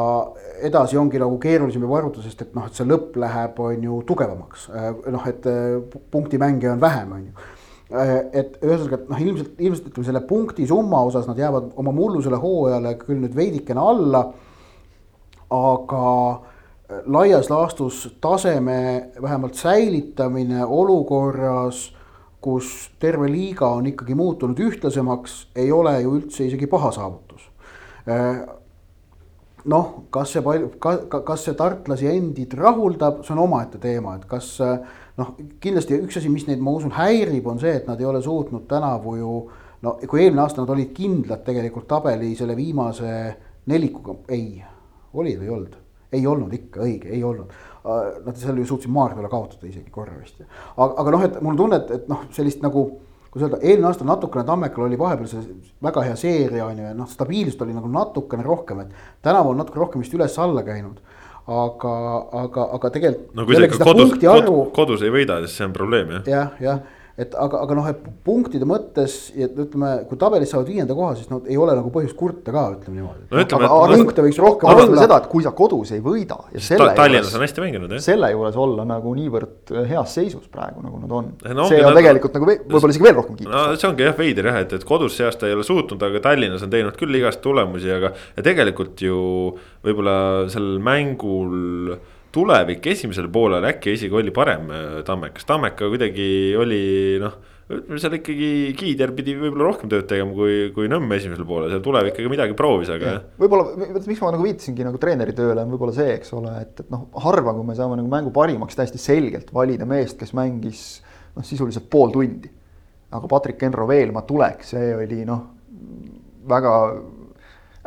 edasi ongi nagu keerulisem juba arvutada, sest et noh, et see lõpp läheb, on ju tugevamaks. Äh, noh, et äh, punktimänge on vähem, on ju et ühesõnaga, et noh, ilmselt, ilmselt ütleme selle punkti summa osas nad jäävad oma mullusele hooajale küll nüüd veidikene alla. aga laias laastus taseme vähemalt säilitamine olukorras kus terve liiga on ikkagi muutunud ühtlasemaks, ei ole ju üldse isegi paha saavutus. Äh, noh, kas see palju, kas see tartlasi endid rahuldab, see on omaette teema, et kas äh, noh, kindlasti üks asi, mis neid, ma usun, häirib, on see, et nad ei ole suutnud tänavu ju no kui eelmine aasta nad olid kindlad tegelikult tabeli selle viimase nelikuga, ei, olid või ei olnud? ei olnud ikka, õige, ei olnud Äh, nad seal ju suutsid Maardule kaotada isegi korra vist. aga, aga noh, et mul on tunne, et, et noh, sellist nagu kuidas öelda, eelmine aasta natukene Tammekal oli vahepeal see väga hea seeria on ju, ja noh, stabiilsust oli nagu natukene rohkem, et tänavu on natuke rohkem vist üles-alla käinud. Aga, aga, aga tegelikult. no kui sa ikka kodus, kodus ei võida, siis see on probleem jah. jah, jah et aga, aga noh, et punktide mõttes ja ütleme, kui tabelis saavad viienda koha, siis no ei ole nagu põhjust kurta ka, ütleme niimoodi no,. aga, aga punkte võiks rohkem olla. seda, et kui sa kodus ei võida. Ta, Tallinnas on hästi mänginud jah. selle juures olla nagu niivõrd heas seisus praegu, nagu nad on no,. see on nad... tegelikult nagu võib-olla isegi veel rohkem kiita. no see ongi jah veider jah, et, et kodus see aasta ei ole suutnud, aga Tallinnas on teinud küll igast tulemusi, aga. ja tegelikult ju võib-olla sellel mängul tulevik esimesel poolel äkki isegi oli parem äh, Tammekas, Tammeka kuidagi oli noh seal ikkagi Kiider pidi võib-olla rohkem tööd tegema kui, kui Nõmme esimesel poolel, seal tuleb ikkagi midagi proovis, aga. võib-olla, miks ma nagu viitasingi nagu treeneri tööle on võib-olla see, eks ole, et, et noh, harva, kui me saame nagu mängu parimaks täiesti selgelt valida meest, kes mängis noh, sisuliselt pool tundi. aga Patrick Enro Veelma tulek, see oli noh, väga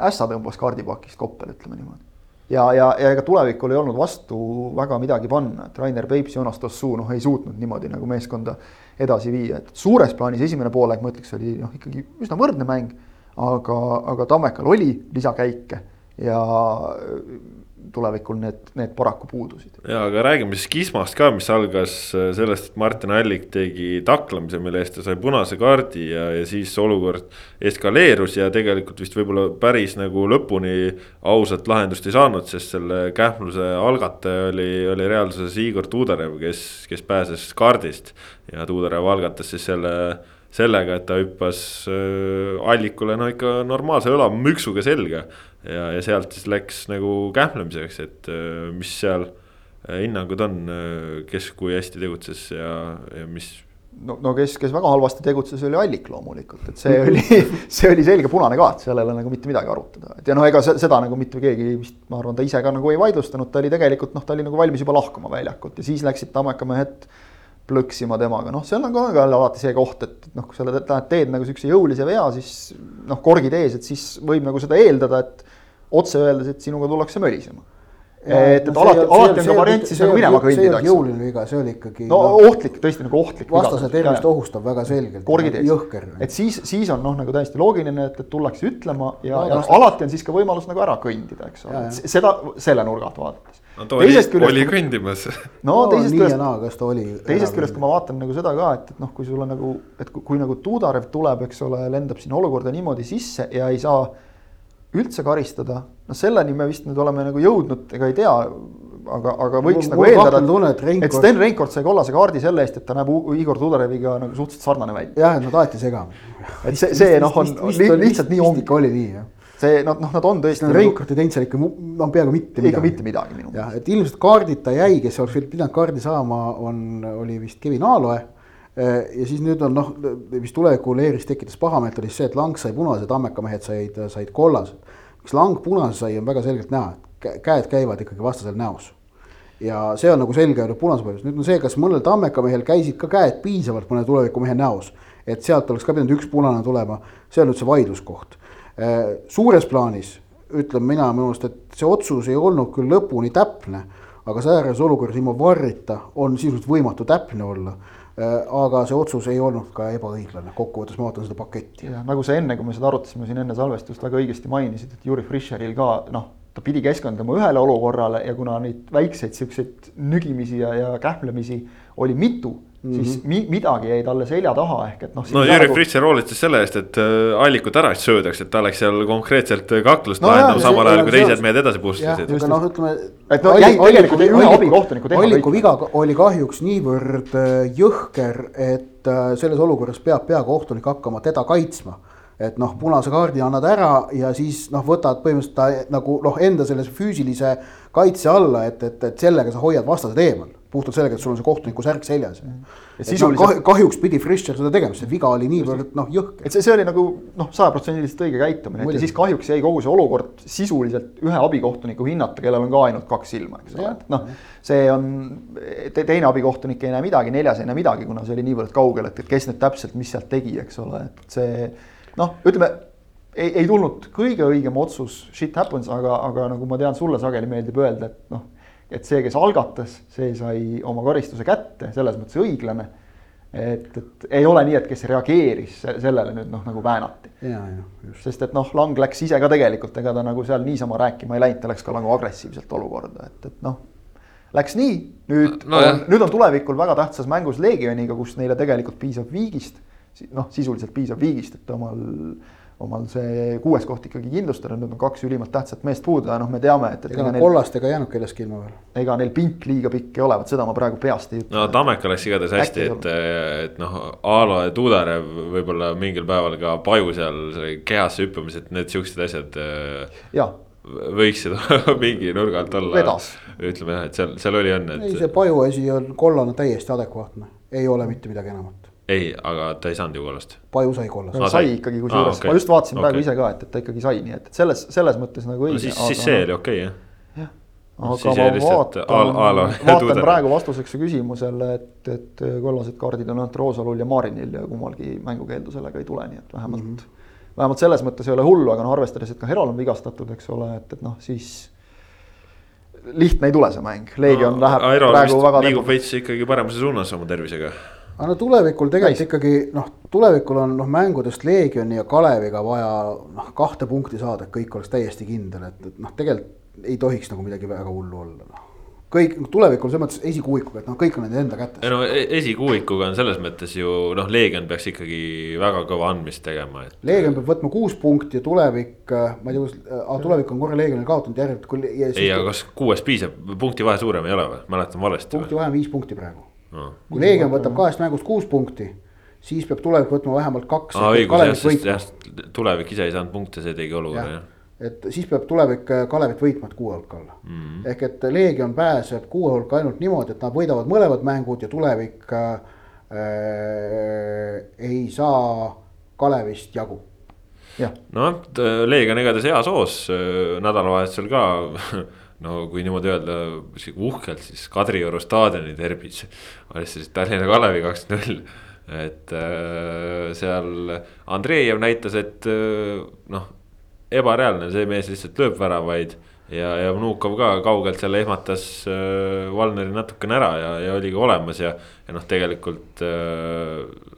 ässa tõmbas kaardipakist Koppel, ütleme niimoodi. Ja, ja, ja ega tulevikul ei olnud vastu väga midagi panna, et Rainer Peips, Jonas Tossuu noh, ei suutnud niimoodi nagu meeskonda edasi viia, et suures plaanis esimene poolaeg ma ütleks, oli noh, ikkagi üsna võrdne mäng. aga, aga Tammekal oli lisakäike ja tulevikul need, need paraku puudusid. ja aga räägime siis Kismast ka, mis algas äh, sellest, et Martin Allik tegi taklamise, mille eest ta sai punase kaardi ja, ja siis olukord eskaleerus ja tegelikult vist võib-olla päris nagu lõpuni ausat lahendust ei saanud, sest selle kähmluse algataja oli, oli reaalsuses Igor Tuudarev, kes, kes pääses kaardist. ja Tuudarev algatas siis selle sellega, et ta hüppas äh, allikule no ikka normaalse õlamüksuga selga ja, ja sealt siis läks nagu kähmlemiseks, et äh, mis seal äh, hinnangud on, äh, kes kui hästi tegutses ja, ja mis no, no kes, kes väga halvasti tegutses, oli Allik loomulikult, et see oli, see oli selge punane kaart, seal ei ole nagu mitte midagi arutada, et ja noh, ega seda nagu mitte keegi vist, ma arvan, ta ise ka nagu ei vaidlustanud, ta oli tegelikult noh, ta oli nagu valmis juba lahkuma väljakult ja siis läksid Tammeka mehed plõksima temaga, noh, seal on ka, ka alati see koht, et noh, kui sa lähed, teed nagu siukse jõulise vea, siis noh, korgid ees, et siis võib nagu seda eeldada, et otse öeldes, et sinuga tullakse mölisema. et, et no, alati, alati on ka variant siis nagu minema kõndida, jõuline viga, see oli ikkagi. no ohtlik, tõesti nagu ohtlik. vastase tervist ohustab väga selgelt. korgid ees. jõhker. et siis, siis on noh, nagu täiesti loogiline, et, et tullakse ütlema ja no,, ja noh, alati on siis ka võimalus nagu ära kõndida, eks ole, seda selle nurga alt vaadates no ta oli, küljest, oli kõndimas. no teisest küljest, kas ta oli. teisest küljest, kui ma vaatan nagu seda ka, et, et noh, kui sul on nagu, et kui, kui nagu Tuudarev tuleb, eks ole, lendab sinna olukorda niimoodi sisse ja ei saa üldse karistada, noh selleni me vist nüüd oleme nagu jõudnud, ega ei tea, aga, aga võiks mul, nagu mul eeldada, et, Reinkord... et Sten Reinkord sai kollase kaardi selle eest, et ta näeb Igor Tudoreviga nagu suhteliselt sarnane välja. jah, et nad alati segama. et see, see noh, on vist, vist, lihtsalt nii ongi. oli nii jah see noh, noh, nad on tõesti. Nagu... Reinkord ei teinud seal ikka noh, peaaegu mitte midagi. ikka mitte midagi minu meelest. jah, et ilmselt kaardita jäi, kes oleks pidanud kaardi saama, on, oli vist Kevin Aaloe. ja siis nüüd on noh, mis tuleviku leeris tekitas pahameelt, oli see, et Lang sai punase, Tammeka mehed said, said kollased. miks Lang punase sai, on väga selgelt näha, et käed käivad ikkagi vastasel näos ja see on nagu selge punase põhjus, nüüd on see, kas mõnel Tammeka mehel käisid ka käed piisavalt mõne tulevikumehe näos, et sealt oleks ka pidanud üks punane tulema, see on nüüd see vaidluskoht Äh, suures plaanis ütlen mina minu arust, et see otsus ei olnud küll lõpuni täpne, aga säärases olukorras ilma varrita on sisuliselt võimatu täpne olla äh, aga see otsus ei olnud ka ebaõiglane, kokkuvõttes ma vaatan seda paketti. nagu sa enne, kui me seda arutasime siin enne salvestust väga õigesti mainisid, et Juri Fischeril ka noh, ta pidi keskenduma ühele olukorrale ja kuna neid väikseid siukseid nügimisi ja, ja kähmlemisi oli mitu Mm -hmm. siis mi midagi jäi talle selja taha ehk et noh. no Jüri nagu... Fritser hoolitses selle eest, et äh, allikut ära ei söödaks, et ta oleks seal konkreetselt äh, kaklust no, lahendama, samal ajal kui teised mehed edasi pustisid. aga noh, ütleme. et no jäi tegelikult ühe abikohtuniku teha. alliku viga oli kahjuks niivõrd äh, jõhker, et selles olukorras peab peakohtunik hakkama teda kaitsma et noh, punase kaardi annad ära ja siis noh, võtad põhimõtteliselt ta nagu noh, enda selle füüsilise kaitse alla, et, et, et sellega sa hoiad vastased eemal puhtalt sellega, et sul on see kohtuniku särk seljas. Mm.. et sisuliselt no, kahjuks pidi Fischer seda tegema, see viga oli niivõrd noh jõhker. et see, see oli nagu noh, sajaprotsendiliselt õige käitumine, et ja siis kahjuks jäi kogu see olukord sisuliselt ühe abikohtuniku hinnata, kellel on ka ainult kaks silma, eks ole, et noh. see on te,, teine abikohtunik ei näe midagi, neljas ei näe midagi, kuna see oli niivõrd kaugel, et, et kes nüüd täpselt, mis sealt tegi, eks ole, et see noh, ütleme ei, ei tulnud kõige õigem otsus, shit happens, aga, aga nagu ma tean, sulle sageli meeldib öelda, et noh et see, kes algatas, see sai oma karistuse kätte, selles mõttes õiglane. et, et ei ole nii, et kes reageeris sellele nüüd noh, nagu väänati. sest et noh, Lang läks ise ka tegelikult, ega ta nagu seal niisama rääkima ei läinud, ta läks ka nagu agressiivselt olukorda, et, et noh. Läks nii, nüüd no, on, nüüd on tulevikul väga tähtsas mängus Leegioniga, kus neile tegelikult piisab viigist. noh, sisuliselt piisab viigist, et omal omal see kuues koht ikkagi kindlustada, nüüd on kaks ülimalt tähtsat meest puudu ja noh, me teame, et, et. ega nad kollastega ei jäänud kellestki ilma veel. ega neil pink liiga pikk ei ole, vot seda ma praegu peast ei ütle. no Tammeka läks igatahes hästi, et, et noh, Aalo ja Tuudarev võib-olla mingil päeval ka Paju seal kehasse hüppamised, need siuksed asjad. Äh, jah võiksid mingi nurga alt olla. ütleme jah, et seal, seal oli õnne et.... ei, see Paju asi on kollane täiesti adekvaatne, ei ole mitte midagi enamat ei, aga ta ei saanud ju kollast. Paju sai kollast no,. sai ikkagi kusjuures ah,, okay. ma just vaatasin okay. praegu ise ka, et, et ta ikkagi sai, nii et, et selles, selles mõttes nagu õige no,. siis, siis see oli okei okay, jah. jah, aga ma vaatan, vaatan praegu vastuseks su küsimusele, et, et kollased kaardid on ainult Roosalul ja Marinil ja kummalgi mängukeeldu sellega ei tule, nii et vähemalt mm. -hmm vähemalt selles mõttes ei ole hullu, aga noh, arvestades, et ka Herol on vigastatud, eks ole, et, et noh, siis lihtne ei tule see mäng, Leegion no, läheb Aero praegu väga liigub veits ikkagi paremuse suunas oma tervisega. Aga no tulevikul tegelikult Näis. ikkagi noh, tulevikul on noh, mängudest Leegioni ja Kaleviga vaja noh, kahte punkti saada, et kõik oleks täiesti kindel, et, et noh, tegelikult ei tohiks nagu midagi väga hullu olla, noh kõik tulevikul selles mõttes esikuuikuga, et noh, kõik on nende enda kätes. no e-, esikuuikuga on selles mõttes ju noh, Leegion peaks ikkagi väga kõva andmist tegema, et. Leegion peab võtma kuus punkti ja tulevik, äh, ma ei tea, kus äh,, tulevik on korra Leegionil kaotanud järjelt. ei, aga kas kuuest piisab, punkti vahe suurem ei ole või, mäletan valesti. punkti vahe on viis punkti praegu. Kui Leegion võtab kahest mängust kuus punkti, siis peab tulevik võtma vähemalt kaks. tulevik ise ei saanud punkte, see tegi olukorra jah et siis peab tulevik äh, Kalevit võitma, et kuue hulka olla mm. -hmm. ehk et Leegion pääseb kuue hulka ainult niimoodi, et nad võidavad mõlemad mängud ja tulevik äh, ei saa Kalevist jagu. noh, Leegion igatahes heas hoos äh, nädalavahetusel ka no kui niimoodi öelda, uhkelt siis Kadrioru staadioni derbis alistasid Tallinna Kalevi kaks-null et äh, seal Andreev näitas, et äh, noh ebareaalne, see mees lihtsalt lööb väravaid. ja, ja Vnukov ka kaugelt seal ehmatas äh, Valneri natukene ära ja, ja oli ka olemas ja, ja noh, tegelikult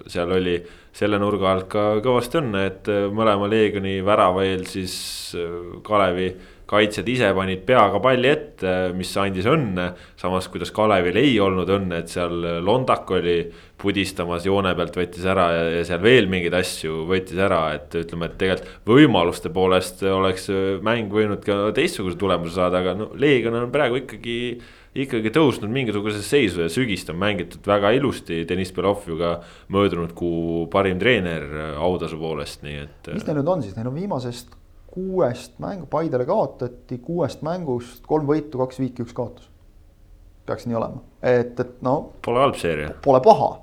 seal oli selle nurga alt ka kõvasti õnne, et äh, mõlema Leegioni värava eel siis äh, Kalevi kaitsjad ise panid peaga palli ette, mis andis õnne. samas, kuidas Kalevil ei olnud õnne, et seal Londak oli pudistamas joone pealt, võttis ära ja, ja seal veel mingeid asju võttis ära, et ütleme, et tegelikult võimaluste poolest oleks mäng võinud ka teistsuguse tulemuse saada, aga no Leegion on praegu ikkagi ikkagi tõusnud mingisugusesse seisu ja sügist on mängitud väga ilusti, Deniss Belov ju ka möödunud kuu parim treener autasu poolest, nii et. mis neil nüüd on siis, neil on viimasest kuuest mängu, Paidele kaotati kuuest mängust kolm võitu, kaks viiki, üks kaotus. peaks nii olema, et, et no. Pole halb seeria. Pole paha,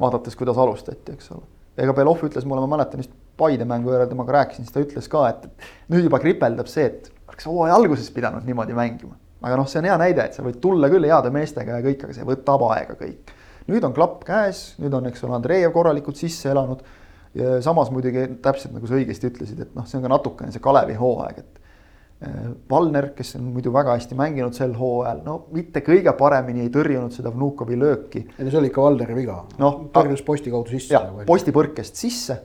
vaadates, kuidas alustati, eks ole. ega Belov ütles mulle, ma mäletan vist Paide mängu järel temaga rääkisin, siis ta ütles ka, et nüüd juba kripeldab see, et oleks hooaja alguses pidanud niimoodi mängima. Aga noh, see on hea näide, et sa võid tulla küll heade meestega ja kõik, aga see võtab aega kõik. nüüd on klapp käes, nüüd on, eks ole, Andreev korralikult sisse elanud ja samas muidugi täpselt nagu sa õigesti ütlesid, et noh, see on ka natukene see Kalevi hooaeg, et. Äh, Valner, kes on muidu väga hästi mänginud sel hooajal, no mitte kõige paremini ei tõrjunud seda Vnukovi lööki. ei no see oli ikka Valneri viga no,, tõrjus posti kaudu sisse. jah, posti põrkest sisse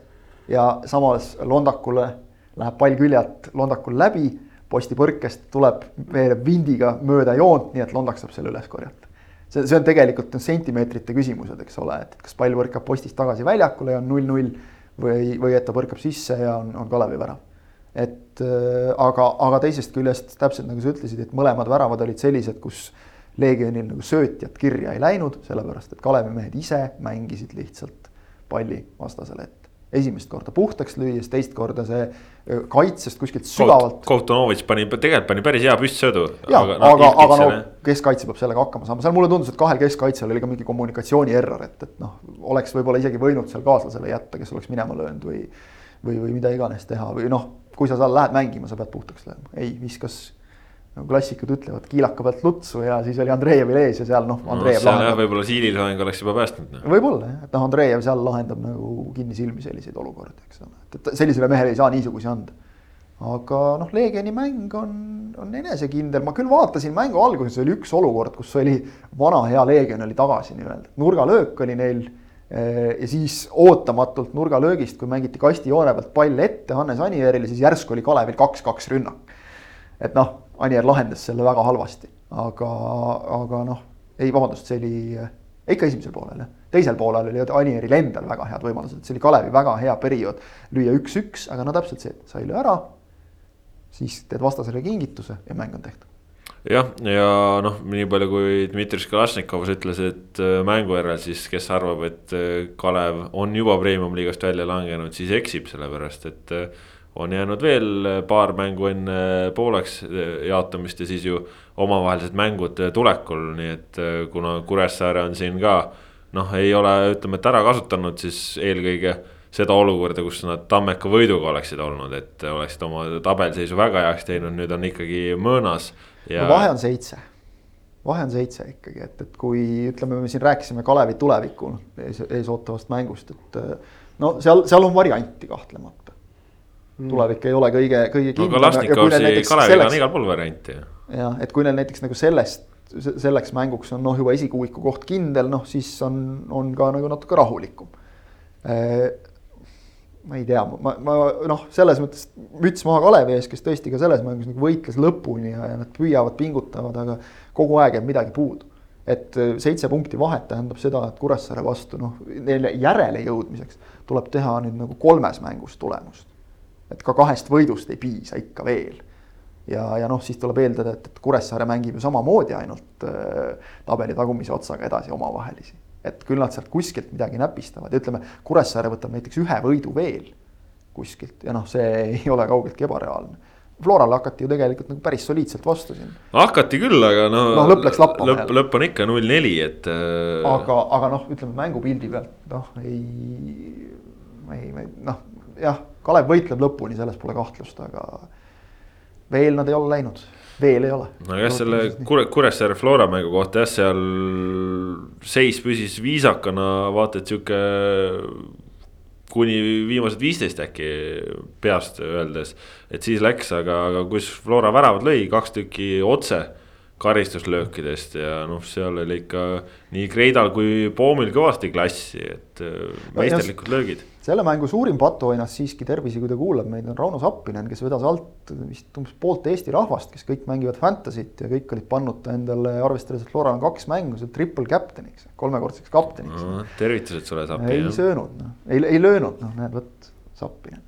ja samas Londakule läheb pall küljelt Londakul läbi, posti põrkest tuleb, veereb vindiga mööda joont, nii et Londak saab selle üles korjata see, see on tegelikult sentimeetrite küsimused, eks ole, et kas pall põrkab postist tagasi väljakule ja on null-null või, või et ta põrkab sisse ja on, on Kalevi värav. et äh, aga, aga teisest küljest täpselt nagu sa ütlesid, et mõlemad väravad olid sellised, kus Leegionil nagu söötjat kirja ei läinud, sellepärast et Kalevi mehed ise mängisid lihtsalt palli vastasele ette esimest korda puhtaks lüües, teist korda see kaitsest kuskilt sügavalt. Kohtunovitš pani, tegelikult pani päris hea püstsõidu. ja, aga, aga, aga no keskkaitse peab sellega hakkama saama, seal mulle tundus, et kahel keskkaitsjal oli ka mingi kommunikatsiooni error, et, et noh, oleks võib-olla isegi võinud seal kaaslasele jätta, kes oleks minema löönud või. või, või mida iganes teha või noh, kui sa seal lähed mängima, sa pead puhtaks lööma, ei viskas nagu klassikud ütlevad, kiilaka pealt lutsu ja siis oli Andreevil ees ja seal noh. no seal jah, võib-olla Siilil loeng oleks juba päästnud no.. võib-olla jah, et noh, Andreev seal lahendab nagu kinnisilmi selliseid olukordi, eks ole, et, sellisele mehele ei saa niisugusi anda. aga noh, Leegioni mäng on, on enesekindel, ma küll vaatasin mängu alguses oli üks olukord, kus oli vana hea Leegion oli tagasi nii-öelda, nurgalöök oli neil eh, ja siis ootamatult nurgalöögist, kui mängiti kastijoone pealt pall ette Hannes Anierile, siis järsku oli Kalevil kaks-kaks rünnak. et noh Anier lahendas selle väga halvasti, aga, aga noh, ei vabandust, see oli ikka esimesel poolel jah. teisel poolel oli Anieril endal väga head võimalused, see oli Kalevi väga hea periood lüüa üks-üks, aga no täpselt see, et sa ei löö ära. siis teed vastasele kingituse ja mäng on tehtud jah, ja noh, nii palju kui Dmitri Kalašnikov ütles, et äh, mängu järel siis, kes arvab, et äh, Kalev on juba premium-liigast välja langenud, siis eksib, sellepärast et äh, on jäänud veel paar mängu enne pooleks jaotamist ja siis ju omavahelised mängud tulekul, nii et äh, kuna Kuressaare on siin ka noh, ei ole, ütleme, et ära kasutanud, siis eelkõige seda olukorda, kus nad Tammeka võiduga oleksid olnud, et oleksid oma tabelseisu väga heaks teinud, nüüd on ikkagi mõõnas ja.... no vahe on seitse, vahe on seitse ikkagi, et, et kui ütleme, me siin rääkisime Kalevi tuleviku ees, ees ootavast mängust, et äh, no seal, seal on varianti kahtlemata tulevik ei ole kõige, kõige no Kalašnikovsi Kaleviga on igal pool variante ju. jah, et kui neil näiteks nagu sellest, selleks mänguks on noh, juba esikuuiku koht kindel, noh siis on, on ka nagu natuke rahulikum äh, ma ei tea, ma, ma noh, selles mõttes müts maha Kalevi ees, kes tõesti ka selles mängus nagu võitles lõpuni ja, ja nad püüavad, pingutavad, aga kogu aeg jääb midagi puudu. et äh, seitse punkti vahet tähendab seda, et Kuressaare vastu noh, neile järele jõudmiseks tuleb teha nüüd nagu kolmes mängus tulemust. Et ka kahest võidust ei piisa ikka veel. ja, ja noh, siis tuleb eeldada, et, et Kuressaare mängib ju samamoodi ainult äh, tabeli tagumise otsaga edasi omavahelisi et küll nad sealt kuskilt midagi näpistavad ja ütleme, Kuressaare võtab näiteks ühe võidu veel kuskilt ja noh, see ei ole kaugeltki ebareaalne. Florale hakati ju tegelikult nagu päris soliidselt vastu siin. hakati küll, aga no, no lõpp läks lappama. lõpp, lõpp on ikka null neli, et. Äh, aga, aga noh, ütleme mängupildi pealt noh, ei, ei, noh jah, Kalev võitleb lõpuni, selles pole kahtlust, aga veel nad ei ole läinud veel ei ole. no jah, selle Kure-, Kuressaare Flora mängu kohta jah, seal seis püsis viisakana, vaata et sihuke. kuni viimased viisteist äkki peast öeldes, et siis läks, aga, aga kus Flora väravad lõi, kaks tükki otse karistuslöökidest ja noh, seal oli ikka nii Kreidal kui Poomil kõvasti klassi, et meisterlikud löögid selle mängu suurim patuoinas siiski, tervisi, kui ta kuulab meid, on Rauno Sappinen, kes vedas alt vist umbes poolt Eesti rahvast, kes kõik mängivad Fantasy't ja kõik olid pannud ta endale, arvestades, et Floral on kaks mängu, seal triple captain'iks, kolmekordseks kapteniks no,. tervitused sulle, Sappinen. ei söönud, noh, ei, ei löönud, noh, näed, vot, Sappinen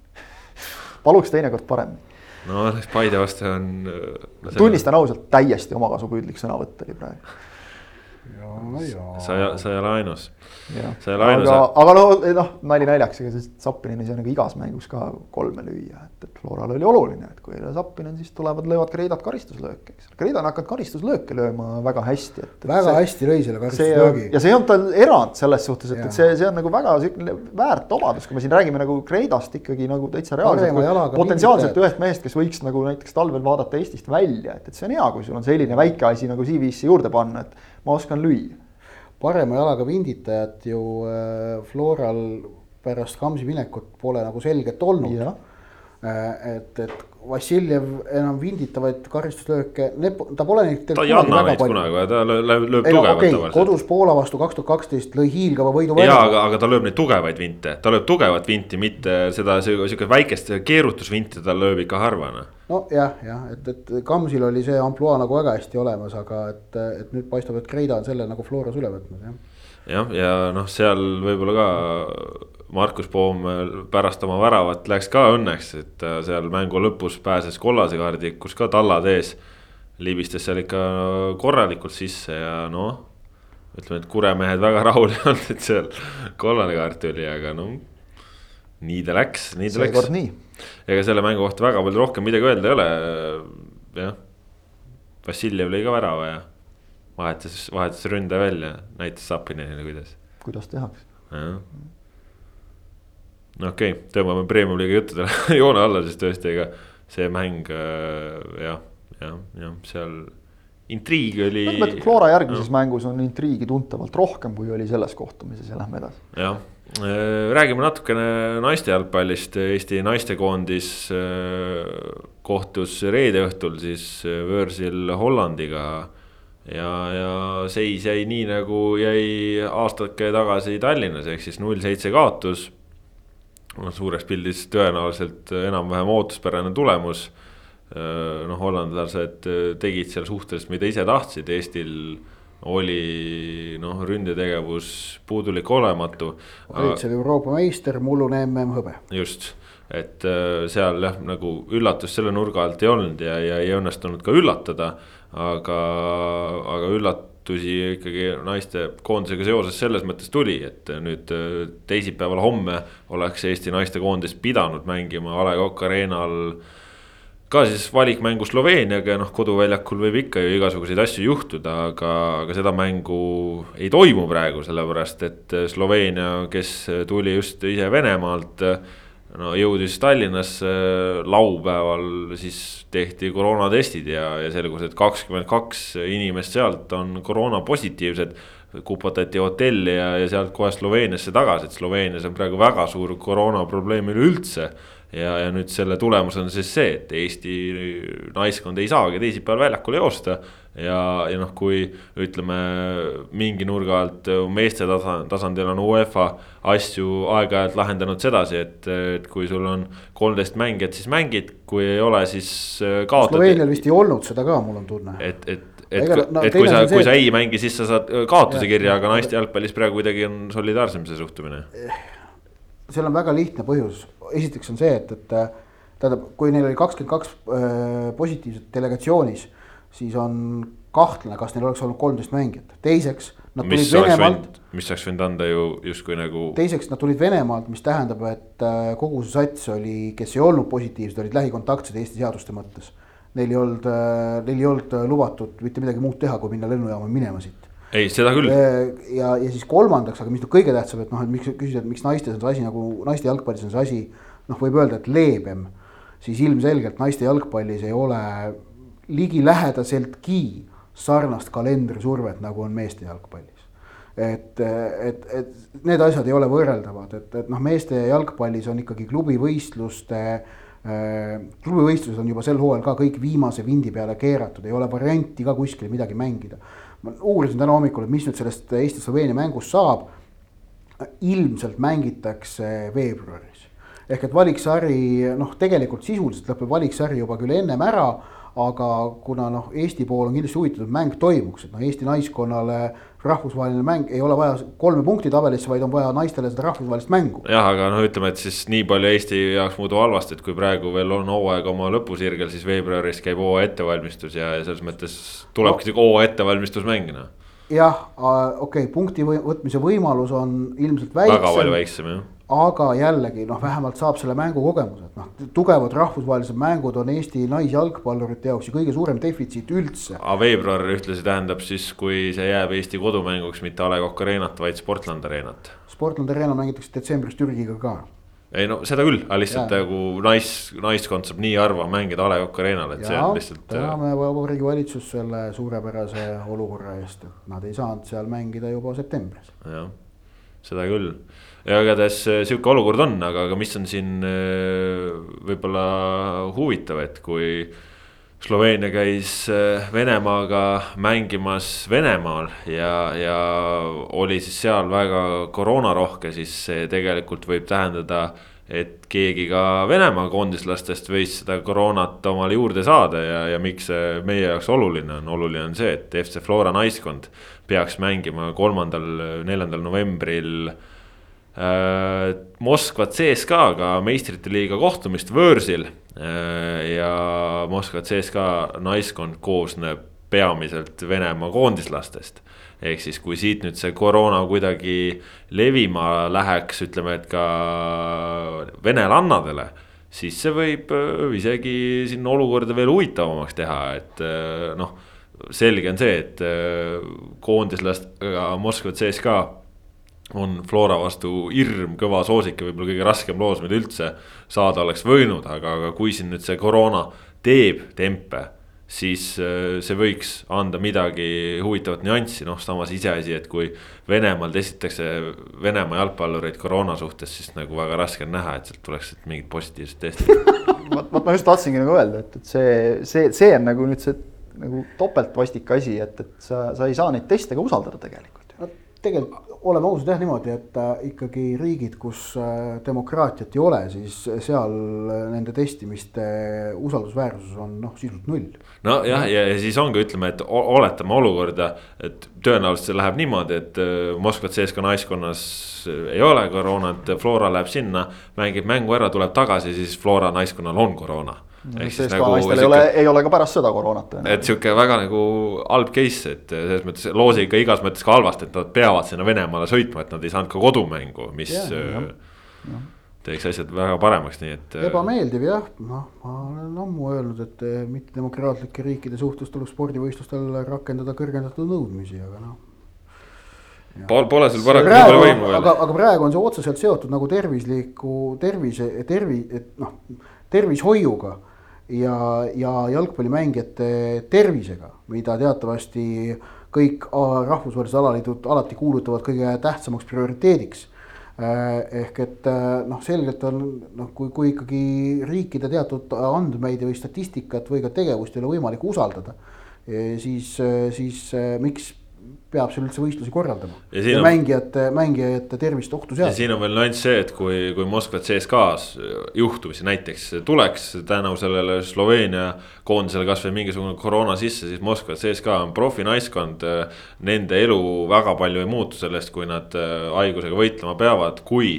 paluks teinekord paremini. No Paide vastu on no,. tunnistan ausalt, täiesti omakasupüüdlik sõnavõtt oli praegu. Sa, sa ei ole ainus sa ei ole ainus. aga, aga no noh, nali naljaks, ega see Zappinen ei saa nagu igas mängus ka kolme lüüa, et, et Floral oli oluline, et kui ei ole Zappinen, siis tulevad, löövad Kreidad karistuslööke, eks. Kreida on hakanud karistuslööke lööma väga hästi, et, väga see, hästi lõi selle karistuslöögi. ja see ei olnud tal erand selles suhtes, et, et see, see on nagu väga siukene väärt obadus, kui me siin räägime nagu Kreidast ikkagi nagu täitsa reaalselt. potentsiaalselt ühest mehest, kes võiks nagu näiteks talvel vaadata Eestist välja, et, et see on hea, kui sul on selline väike asi nagu CV-sse juurde panna, et ma oskan lüüa parema jalaga vinditajat ju äh, Floral pärast Kamsi minekut pole nagu selget olnud. Äh, et, et Vassiljev enam vinditavaid karistuslööke, ta pole neid. ta ei anna neid kunagi, ta lööb, tugevat okay, tavaliselt. kodus Poola vastu kaks tuhat kaksteist lõi hiilgava võidu. jaa, aga, aga ta lööb neid tugevaid vinte, ta lööb tugevat vinti, mitte seda sihuke väikest keerutusvinti ta lööb ikka harva noh nojah, jah, et, et Kamsil oli see ampluaa nagu väga hästi olemas, aga et, et nüüd paistab, et Kreida on selle nagu Floras üle võtnud, jah. jah, ja noh, seal võib-olla ka Markus Poom pärast oma väravat läks ka õnneks, et seal mängu lõpus pääses kollase kaardi, kus ka tallad ees. libistas seal ikka korralikult sisse ja noh, ütleme, et kuremehed väga rahul ei olnud, et seal kollane kaart tuli, aga no nii ta läks, nii ta Seekord läks. ega selle mängu kohta väga palju rohkem midagi öelda ei ole, jah. Vassiljev lõi ka värava ja vahetas, vahetas ründaja välja, näitas Sapinenile, kuidas. kuidas tehakse. No okei okay,, tõmbame premium liiga juttudele joone alla, sest tõesti, ega see mäng äh, jah, jah, jah, seal intriig oli. Flora järgmises no. mängus on intriigi tuntavalt rohkem, kui oli selles kohtumises ja lähme edasi. jah, Äh, räägime natukene naiste jalgpallist, Eesti naistekoondis äh, kohtus reede õhtul siis võõrsil Hollandiga. ja, ja seis jäi nii nagu jäi aastake tagasi Tallinnas, ehk siis null seitse kaotus. Noh, suures pildis tõenäoliselt enam-vähem ootuspärane tulemus. noh, hollandlased tegid seal suhteliselt, mida ise tahtsid, Eestil oli noh, ründetegevus puudulik, olematu. olid seal Euroopa meister, mullune mm hõbe. just, et äh, seal jah, nagu üllatust selle nurga alt ei olnud ja, ja ei õnnestunud ka üllatada. aga, aga üllatusi ikkagi naiste koondisega seoses selles mõttes tuli, et nüüd äh, teisipäeval, homme oleks Eesti naistekoondis pidanud mängima A Le Coq Arena'l ka siis valikmängu Sloveeniaga ja noh, koduväljakul võib ikka ju igasuguseid asju juhtuda, aga, aga seda mängu ei toimu praegu, sellepärast et Sloveenia, kes tuli just ise Venemaalt. No jõudis Tallinnasse laupäeval, siis tehti koroonatestid ja, ja selgus, et kakskümmend kaks inimest sealt on koroona positiivsed kupatati hotelli ja, ja sealt kohe Sloveeniasse tagasi, et Sloveenias on praegu väga suur koroonaprobleem üleüldse ja, ja nüüd selle tulemus on siis see, et Eesti naiskond ei saagi teisipäeval väljakule joosta. Ja, ja noh, kui ütleme mingi nurga alt meeste tasandil on UEFA asju aeg-ajalt lahendanud sedasi, et, et kui sul on kolmteist mängijat, siis mängid, kui ei ole, siis kaotad. Sloveenial vist ei olnud seda ka, mul on tunne. et, et et, no, et kui sa, kui sa ei mängi, siis sa saad kaotuse kirja, aga naiste jalgpallis praegu kuidagi on solidaarsem see suhtumine. seal on väga lihtne põhjus, esiteks on see, et, et tähendab, kui neil oli kakskümmend kaks äh, positiivset delegatsioonis, siis on kahtlane, kas neil oleks olnud kolmteist mängijat, teiseks. mis oleks võinud, mis oleks võinud anda ju justkui nagu. teiseks, nad tulid Venemaalt, mis tähendab, et äh, kogu see sats oli, kes ei olnud positiivsed, olid lähikontaktsed Eesti seaduste mõttes. Neil ei olnud, äh, neil ei olnud lubatud mitte midagi muud teha, kui minna lennujaama minema siit ei, seda küll. ja, ja siis kolmandaks, aga mis nüüd kõige tähtsam, et noh, et miks küsida, et miks naistes on see asi nagu, naiste jalgpallis on see asi noh, võib öelda, et leebem. siis ilmselgelt naiste jalgpallis ei ole ligilähedaseltki sarnast kalendrisurvet, nagu on meeste jalgpallis. et, et, et need asjad ei ole võrreldavad, et, et noh, meeste jalgpallis on ikkagi klubivõistluste klubivõistlused on juba sel hooajal ka kõik viimase vindi peale keeratud, ei ole varianti ka kuskil midagi mängida. ma uurisin täna hommikul, et mis nüüd sellest Eesti-Sloveenia mängust saab. ilmselt mängitakse veebruaris ehk et valiksari noh, tegelikult sisuliselt lõpeb valiksari juba küll ennem ära aga kuna noh, Eesti pool on kindlasti huvitatud, mäng toimuks, et noh, Eesti naiskonnale rahvusvaheline mäng ei ole vaja kolme punkti tabelisse, vaid on vaja naistele seda rahvusvahelist mängu. jah, aga noh, ütleme, et siis nii palju Eesti jaoks muutub halvasti, et kui praegu veel on hooaeg oma lõpusirgel, siis veebruaris käib hooaja ettevalmistus ja, ja selles mõttes tulebki no. hooaja ettevalmistusmäng noh jah, okei okay,, punkti või, võtmise võimalus on ilmselt väiksem. väga palju väiksem jah aga jällegi noh, vähemalt saab selle mängu kogemuse, et noh, tugevad rahvusvahelised mängud on Eesti naisjalgpallurite jaoks ju kõige suurem defitsiit üldse. aga veebruar ühtlasi tähendab siis, kui see jääb Eesti kodumänguks, mitte A Le Coq Arenat, vaid Sportland Arenat. Sportland Arena mängitakse detsembris Türgiga ka. ei no seda küll, aga lihtsalt nagu nais, naiskond saab nii harva mängida A Le Coq Arenal, et ja, see on lihtsalt. täname Vabariigi Valitsust selle suurepärase olukorra eest, et nad ei saanud seal mängida juba septembris. jah, seda küll ja igatahes äh, sihuke olukord on, aga, aga mis on siin äh, võib-olla huvitav, et kui. Sloveenia käis äh, Venemaaga mängimas Venemaal ja, ja oli siis seal väga koroonarohke, siis see tegelikult võib tähendada et keegi ka Venemaa koondislastest võis seda koroonat omale juurde saada ja, ja miks see meie jaoks oluline on, oluline on see, et FC Flora naiskond peaks mängima kolmandal, neljandal novembril äh, Moskva CSKA-ga meistrite liiga kohtumist võõrsil. Äh, ja Moskva CSKA naiskond koosneb peamiselt Venemaa koondislastest. ehk siis, kui siit nüüd see koroona kuidagi levima läheks, ütleme, et ka venelannadele siis see võib äh, isegi siin olukorda veel huvitavamaks teha, et noh. selge on see, et koondislastega Moskva CSKA on Flora vastu hirm kõva soosik ja võib-olla kõige raskem loos, mida üldse saada oleks võinud, aga, aga kui siin nüüd see koroona teeb tempe. siis äh, see võiks anda midagi huvitavat nüanssi, noh samas iseasi, et kui Venemaal testitakse Venemaa jalgpallureid koroona suhtes, siis nagu väga raske on näha, et sealt tuleks mingid positiivsed testid vot, vot ma just tahtsingi nagu öelda, et, et see, see, see on nagu nüüd see nagu topeltvastik asi, et, et sa, sa ei saa neid teste ka usaldada tegelikult. no tegelikult oleme ausad jah niimoodi, et äh, ikkagi riigid, kus äh, demokraatiat ei ole, siis seal äh, nende testimiste usaldusväärsus on noh, sisuliselt null. nojah, ja, ja siis ongi, ütleme, et oletame olukorda, et tõenäoliselt see läheb niimoodi, et Moskva CSKA naiskonnas ei ole koroonat, Flora läheb sinna, mängib mängu ära, tuleb tagasi, siis Flora naiskonnal on koroona ehk siis nagu. naistel ei ole, ei ole ka pärast seda koroonat. et sihuke väga nagu halb case, et selles mõttes loosi ikka igas mõttes ka halvasti, et nad peavad sinna Venemaale sõitma, et nad ei saanud ka kodumängu, mis yeah,. Äh, teeks asjad väga paremaks, nii et. Äh, ebameeldiv jah, noh, ma olen ammu öelnud, et mittedemokraatlike riikide suhtes tuleb spordivõistlustel rakendada kõrgendatud nõudmisi, aga noh Pole, pole sul paraku nii palju võimu veel. aga, aga praegu on see otseselt seotud nagu tervisliku tervise, tervi, et noh, tervishoiuga ja, ja jalgpallimängijate tervisega, mida teatavasti kõik rahvusvahelised alaliidud alati kuulutavad kõige tähtsamaks prioriteediks. ehk et noh, selgelt on noh, kui, kui ikkagi riikide teatud andmeid või statistikat või ka tegevust ei ole võimalik usaldada, siis, siis miks peab seal üldse võistlusi korraldama. ja, ja on... mängijate, mängijate tervist ohtu seada. siin on veel nüanss see, et kui, kui Moskva CSKA-s juhtumisi näiteks tuleks tänu sellele Sloveenia koondisele kasvõi mingisugune koroona sisse, siis Moskva CSKA on profinaiskond. Nende elu väga palju ei muutu sellest, kui nad äh, haigusega võitlema peavad, kui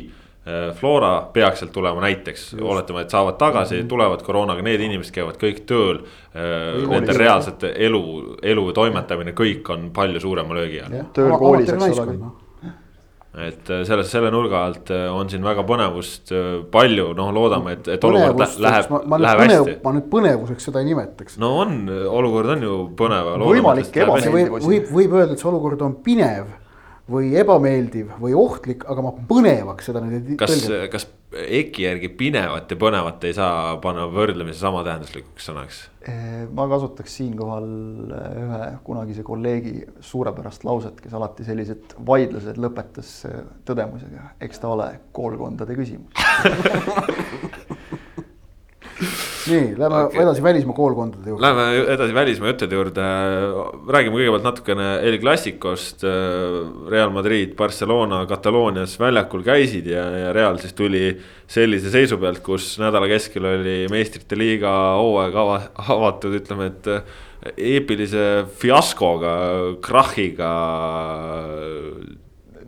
Flora peaks sealt tulema näiteks, oletame, et saavad tagasi mm, -hmm. tulevad koroonaga, need inimesed käivad kõik tööl. Äh, nende reaalsete elu, elu toimetamine, kõik on palju suurema löögi all. tööl koolis, eks ole et äh, selles, selle nurga alt on siin väga põnevust palju, noh, loodame, et, et olukord läheb, läheb hästi. ma nüüd põnevuseks seda ei nimetaks. no on, olukord on ju põnev. võimalik ebameeldiv. võib, võib öelda, et see olukord on pinev või ebameeldiv või ohtlik, aga ma põnevaks seda nüüd ei kas, kas EKI järgi pinevat ja põnevat ei saa panna võrdlemisi samatähenduslikuks sõnaks? ma kasutaks siinkohal äh, ühe kunagise kolleegi suurepärast lauset, kes alati sellised vaidlused lõpetas äh, tõdemusega, eks ta ole koolkondade küsimus nii, lähme okay. edasi välismaa koolkondade juurde. Lähme edasi välismaa juttude juurde. räägime kõigepealt natukene El Clasicost. Real Madrid, Barcelona, Kataloonias väljakul käisid ja, ja Real siis tuli sellise seisu pealt, kus nädala keskel oli meistrite liiga hooaeg ava, avatud, ütleme, et eepilise fiaskoga, krahhiga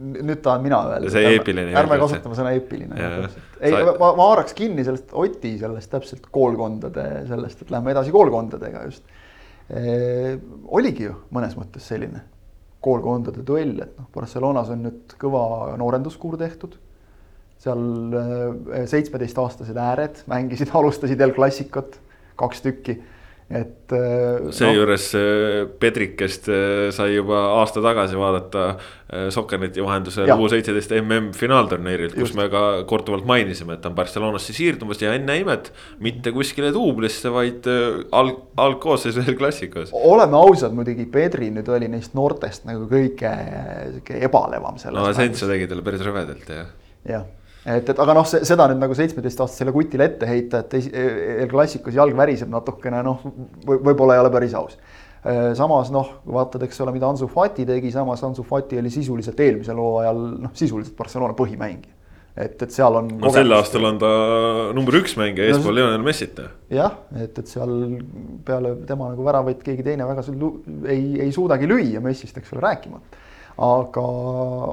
nüüd tahan mina öelda. see eepiline. ärme kasutame sõna eepiline. Ei Sa..., ma, ma haaraks kinni sellest Oti sellest täpselt koolkondade sellest, et lähme edasi koolkondadega just e,. oligi ju mõnes mõttes selline koolkondade duell, et noh, Barcelonas on nüüd kõva noorenduskuur tehtud. seal seitsmeteistaastased ääred mängisid, alustasid El Clasicut, kaks tükki et. Äh, seejuures no. Pedrikest äh, sai juba aasta tagasi vaadata äh, Sokkerneti vahendusel U seitseteist MM finaalturniirilt, kus me ka korduvalt mainisime, et ta on Barcelonasse siirdumas ja enne imet. mitte kuskile duublisse, vaid alg, algkoosseisu El Clasicos. oleme ausad, muidugi Pedri nüüd oli neist noortest nagu kõige sihuke ebalevam. no Asensio tegi talle päris rõvedalt jah. jah et, et aga noh, seda nüüd nagu seitsmeteistaastasele kutile ette heita, et El Classicus jalg väriseb natukene, noh, võib-olla ei ole päris aus. Äh, samas noh, vaatad, eks ole, mida Ansu Fati tegi, samas Ansu Fati oli sisuliselt eelmisel hooajal noh, sisuliselt Barcelona põhimängija. et, et seal on. no sel aastal on ta number üks mängija eespool no, Lionel Messit. jah, et, et seal peale tema nagu väravaid keegi teine väga ei, ei suudagi lüüa Messist, eks ole, rääkimata aga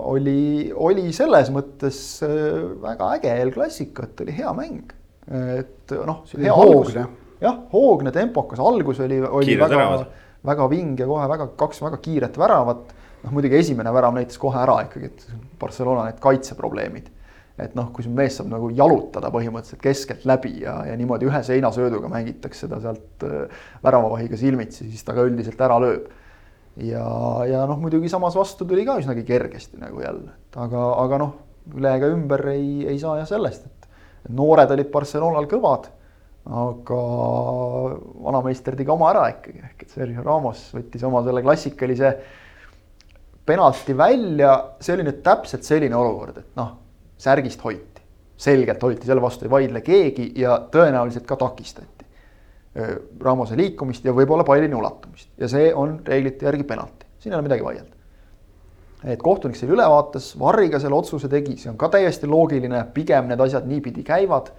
oli, oli selles mõttes äh, väga äge El Clasico, et oli hea mäng. et noh, hea algus. jah, hoogne, tempokas, algus oli, oli Kiired väga, väga vinge kohe väga, kaks väga kiiret väravat. noh, muidugi esimene värav näitas kohe ära ikkagi, et Barcelona need kaitseprobleemid et noh, kui su mees saab nagu jalutada põhimõtteliselt keskelt läbi ja, ja niimoodi ühe seinasööduga mängitakse ta sealt äh, väravavahiga silmitsi, siis ta ka üldiselt ära lööb ja, ja noh, muidugi samas vastu tuli ka üsnagi kergesti nagu jälle, et aga, aga noh, üle ega ümber ei, ei saa jah sellest, et, noored olid Barcelonal kõvad. aga vanameister tegi oma ära ikkagi, ehk et Sergio Ramos võttis oma selle klassikalise penalti välja, see oli nüüd täpselt selline olukord, et noh, särgist hoiti, selgelt hoiti, selle vastu ei vaidle keegi ja tõenäoliselt ka takistati. Ramose liikumist ja võib-olla pallini ulatumist ja see on reeglite järgi penalti, siin ei ole midagi vaielda. et kohtunik selle üle vaatas, Varriga selle otsuse tegi, see on ka täiesti loogiline, pigem need asjad niipidi käivad.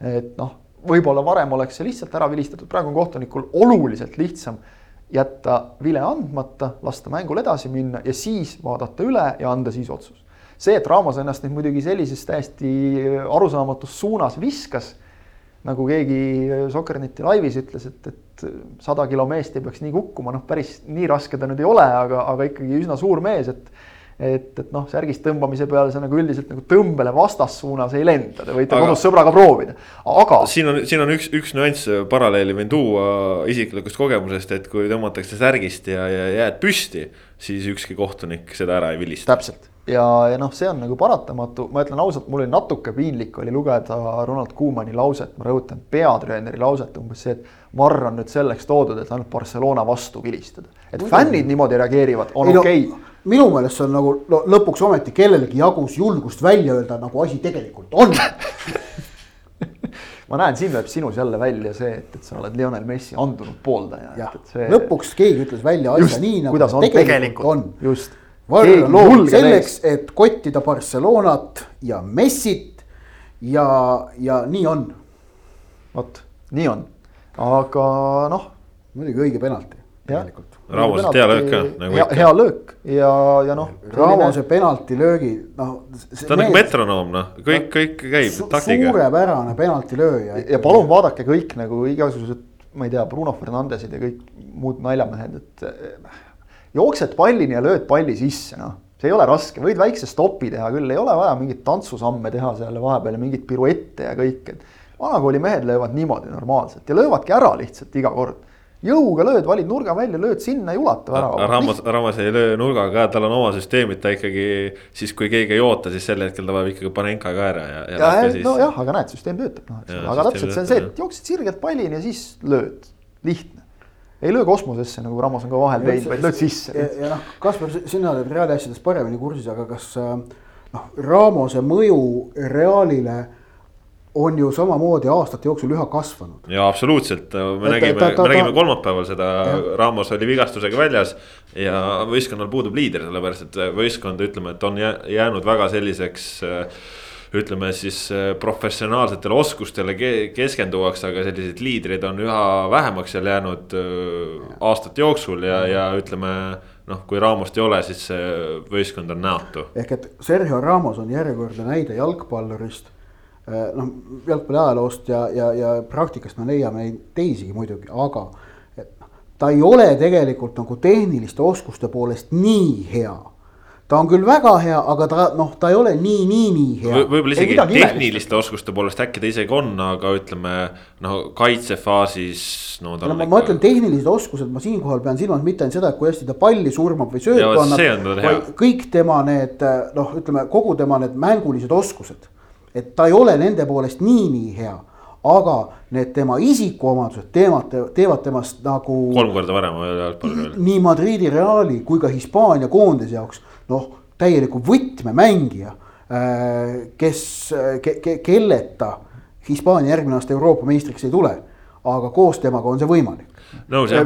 et noh, võib-olla varem oleks see lihtsalt ära vilistatud, praegu on kohtunikul oluliselt lihtsam jätta vile andmata, lasta mängul edasi minna ja siis vaadata üle ja anda siis otsus. see, et Ramos ennast nüüd muidugi sellises täiesti arusaamatus suunas viskas nagu keegi Sokkerneti laivis ütles, et, et sada kilo meest ei peaks nii kukkuma, noh, päris nii raske ta nüüd ei ole, aga, aga ikkagi üsna suur mees, et et, et noh, särgist tõmbamise peale sa nagu üldiselt nagu tõmbele vastassuunas ei lenda, te võite aga, kodus sõbraga proovida, aga. siin on, siin on üks, üks nüanss, paralleeli võin tuua isiklikust kogemusest, et kui tõmmatakse särgist ja, ja jääd püsti, siis ükski kohtunik seda ära ei vilista. täpselt ja, ja noh, see on nagu paratamatu, ma ütlen ausalt, mul oli natuke piinlik oli lugeda Ronald Koemani lauset, ma rõhutan peatreeneri lauset umbes see, et Marr on nüüd selleks toodud, et ainult Barcelona vastu vilistada. et Muidu. fännid niimoodi reageerivad, on okei okay minu meelest see on nagu no lõpuks ometi kellelegi jagus julgust välja öelda, nagu asi tegelikult on ma näen, siin tuleb sinus jälle välja see, et, et sa oled Lionel Messi andunud pooldaja. see... lõpuks keegi ütles välja asja nii nagu kuidas on tegelikult, on. just. Varro loodud selleks, et kottida Barcelonat ja Messit ja, ja nii on. vot, nii on, aga noh. muidugi õige penalti tegelikult Raamoselt hea löök ka nagu hea löök ja, ja noh. Raamose penaltilöögi, noh. ta on nagu metronoom noh, kõik, kõik käib su taktiga. suurepärane penaltilööja. ja palun vaadake kõik nagu igasugused, ma ei tea, Bruno Fernandesid ja kõik muud naljamehed, et. Eh, jooksed pallini ja lööd palli sisse, noh. see ei ole raske, võid väikse stopi teha küll, ei ole vaja mingeid tantsusamme teha seal vahepeal ja mingeid piruette ja kõik, et. vanakooli mehed löövad niimoodi normaalselt ja löövadki ära lihtsalt iga kord jõuga lööd, valid nurga välja, lööd sinna ja ulata värava. Ramos, Ramos ei löö nurgaga ka, tal on oma süsteemid, ta ikkagi siis, kui keegi ei oota, siis sel hetkel ta paneb ikkagi Panenka ka ära ja, ja. ja siis... nojah, aga näed, süsteem töötab, noh, eks ole, aga täpselt see on see, et jooksed sirgelt pallini ja siis lööd, lihtne ei löö kosmosesse, nagu Ramos on ka vahel teinud, vaid lööd sisse. ja, ja noh, Kaspar, sina oled Reali asjadest paremini kursis, aga kas äh, noh, Ramose mõju Realile on ju samamoodi aastate jooksul üha kasvanud. ja absoluutselt, me et, nägime, me nägime kolmapäeval seda, Ramos oli vigastusega väljas. ja võistkonnal puudub liider, sellepärast et võistkond, ütleme, et on jäänud väga selliseks ütleme siis professionaalsetele oskustele keskenduvaks, aga selliseid liidreid on üha vähemaks seal jäänud aastate jooksul ja, ja ütleme noh, kui Ramost ei ole, siis see võistkond on näotu. ehk et Sergio Ramos on järjekordne näide jalgpallurist noh, jalgpalli ajaloost ja, ja, ja praktikast me leiame neid teisigi muidugi, aga et noh, ta ei ole tegelikult nagu tehniliste oskuste poolest nii hea ta on küll väga hea, aga ta noh, ta ei ole nii, nii, nii hea v. võib-olla isegi tehniliste oskuste poolest äkki ta isegi on, aga ütleme noh, kaitsefaasis no,. no ma, ma ütlen tehnilised oskused, ma siinkohal pean silmas mitte ainult seda, et kui hästi ta palli surmab või söötu annab, kõik tema need noh, ütleme kogu tema need mängulised oskused et ta ei ole nende poolest nii, nii hea aga need tema isikuomadused teevad, teevad temast nagu. kolm korda parema jalgpalluri. nii Madridi Reali kui ka Hispaania koondise jaoks noh, täieliku võtmemängija, äh, kes ke,, ke, kelleta Hispaania järgmine aasta Euroopa meistriks ei tule. Aga koos temaga on see võimalik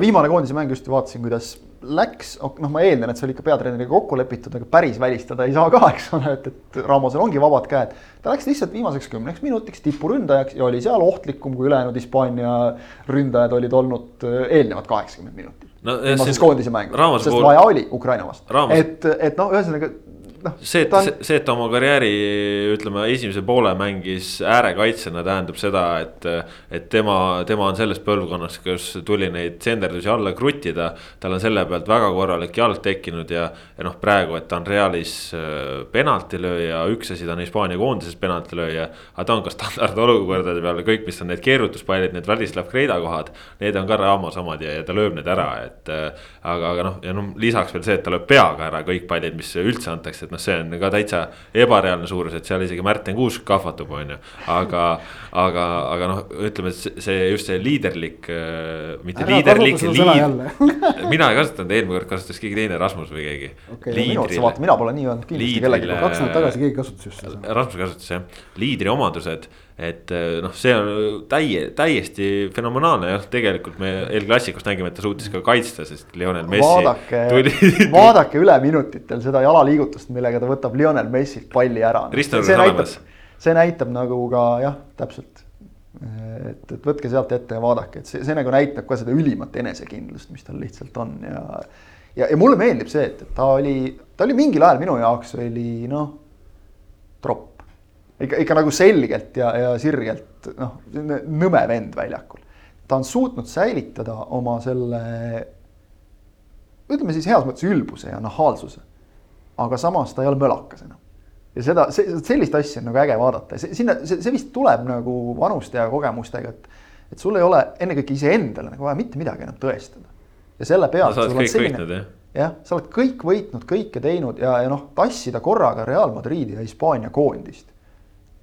viimane koondise mäng just vaatasin, kuidas läks, noh, ma eeldan, et see oli ikka peatreeneriga kokku lepitud, aga päris välistada ei saa ka, eks ole, et, et Ramosel ongi vabad käed. ta läks lihtsalt viimaseks kümneks minutiks tipuründajaks ja oli seal ohtlikum, kui ülejäänud Hispaania ründajad olid olnud äh, eelnevad kaheksakümmend minutit no,. viimases koondise mängus, sest vaja oli Ukraina vastu, et, et noh, ühesõnaga noh. see, et on..., see, et ta oma karjääri ütleme, esimese poole mängis äärekaitsjana, tähendab seda, et. et tema, tema on sellest põlvkonnast, kus tuli neid tsenderdusi alla kruttida. tal on selle pealt väga korralik jalg tekkinud ja, ja noh, praegu, et ta on Realis äh, penaltilööja, üks asi, ta on Hispaania koondises penaltilööja. aga ta on ka standardolukordade peal kõik, mis on need keerutuspallid, need Vladislav Kreida kohad. Need on ka Ramos omad ja, ja ta lööb need ära, et äh, aga, aga noh, ja noh, lisaks veel see, et ta lööb peaga ära kõik pallid, mis üldse antakse et noh, see on ka täitsa ebareaalne suurus, et seal isegi Märten Kuusk kahvatub, on ju. aga, aga, aga noh, ütleme, et see just see liiderlik, äh, mitte Ära liiderlik, liid. mina ei kasutanud, eelmine kord kasutas keegi teine, Rasmus või keegi okay,. Liidrile, mina pole nii öelnud kindlasti kellelegi. kaks nädalat tagasi keegi kasutas just seda. Rasmus kasutas jah, liidri omadused et eh, noh, see on täie, täiesti fenomenaalne jah, tegelikult me El Classicust nägime, et ta suutis ka kaitsta, sest Lionel Messi. vaadake tuli... vaadake üle minutitel seda jalaliigutust, millega ta võtab Lionel Messilt palli ära. see näitab, see näitab nagu ka jah, täpselt. et, et võtke sealt ette ja vaadake, et see, see nagu näitab ka seda ülimat enesekindlust, mis tal lihtsalt on ja. ja, ja mulle meeldib see, et, et ta oli, ta oli mingil ajal minu jaoks oli noh, ikka, ikka nagu selgelt ja, ja sirgelt noh, nõme vend väljakul. ta on suutnud säilitada oma selle, ütleme siis heas mõttes ülbuse ja nahaalsuse. aga samas ta ei ole mölakas enam. ja seda, sellist asja on nagu äge vaadata sinna, see, see vist tuleb nagu vanuste ja kogemustega, et, et sul ei ole ennekõike iseendale nagu vaja mitte midagi enam tõestada. ja selle pealt no,. sa oled kõik selline, võitnud jah jah, sa oled kõik võitnud, kõike teinud ja, ja noh, tassida korraga Real Madridi ja Hispaania koondist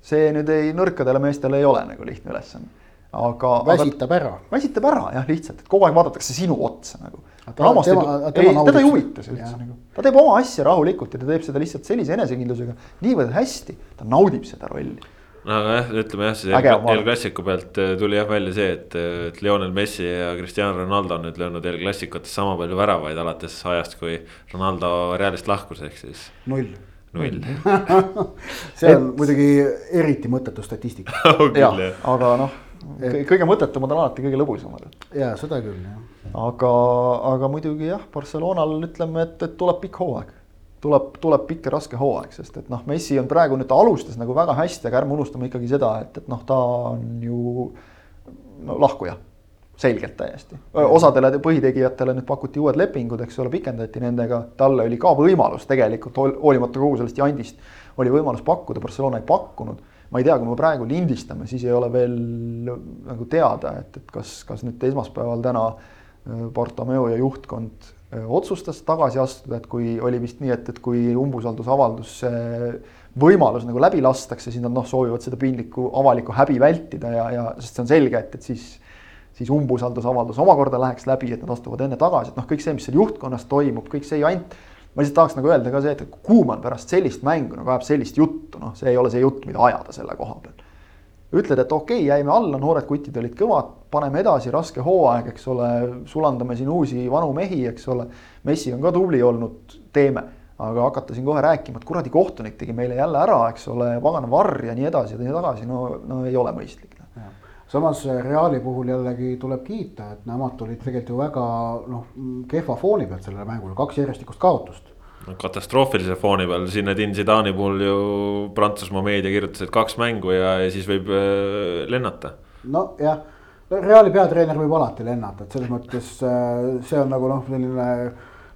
see nüüd ei, nõrkadele meestele ei ole nagu lihtne ülesanne. aga. väsitab ära. väsitab ära jah, lihtsalt, et kogu aeg vaadatakse sinu otsa nagu. Tema, tema, ei, teda ei huvita see üldse nagu, ta teeb oma asja rahulikult ja ta teeb seda lihtsalt sellise enesekindlusega niivõrd hästi, ta naudib seda rolli no aga jah, ütleme jah, see El Clasico pealt äh, tuli jah välja see, et, äh, et Lionel Messi ja Cristiano Ronaldo on nüüd löönud El Clasicotes sama palju väravaid alates ajast, kui Ronaldo Realist lahkus, ehk siis. null. Null see on et... muidugi eriti mõttetu statistika jah, aga noh, kõige mõttetumad on alati kõige lõbusamad. ja seda küll jah. aga, aga muidugi jah, Barcelonal ütleme, et, et tuleb pikk hooaeg tuleb, tuleb pikk ja raske hooaeg, sest et noh, Messi on praegu nüüd ta alustas nagu väga hästi, aga ärme unustame ikkagi seda, et, et noh, ta on ju no, lahkuja. Selgelt täiesti, osadele põhitegijatele nüüd pakuti uued lepingud, eks ole, pikendati nendega, talle oli ka võimalus tegelikult hoolimata kogu sellest jandist. oli võimalus pakkuda, Barcelona ei pakkunud. ma ei tea, kui me praegu lindistame, siis ei ole veel nagu teada, et, et kas, kas nüüd esmaspäeval täna Bartomeu ja juhtkond otsustas tagasi astuda, et kui oli vist nii, et, et kui umbusaldusavaldus võimalus nagu läbi lastakse, siis nad noh, soovivad seda piinlikku avalikku häbi vältida ja, ja sest see on selge, et, et siis siis umbusaldusavaldus omakorda läheks läbi, et nad astuvad enne tagasi, et noh, kõik see, mis seal juhtkonnas toimub, kõik see jant. ma lihtsalt tahaks nagu öelda ka see, et Kuumann pärast sellist mängu nagu ajab sellist juttu, noh, see ei ole see jutt, mida ajada selle koha peal ütled, et okei okay,, jäime alla, noored kutid olid kõvad, paneme edasi, raske hooaeg, eks ole, sulandame siin uusi vanu mehi, eks ole. Messi on ka tubli olnud, teeme, aga hakata siin kohe rääkima, et kuradi kohtunik tegi meile jälle ära, eks ole, pagana varr ja nii edasi ja nii tagasi, no, no ei ole mõistlik samas Reali puhul jällegi tuleb kiita, et nemad tulid tegelikult ju väga noh, kehva fooni pealt sellele mängule, kaks järjestikust kaotust. Katastroofilise fooni peal, Zinedine Zidane'i puhul ju Prantsusmaa meedia kirjutas, et kaks mängu ja, ja siis võib äh, lennata. nojah, Reali peatreener võib alati lennata, et selles mõttes äh, see on nagu noh, selline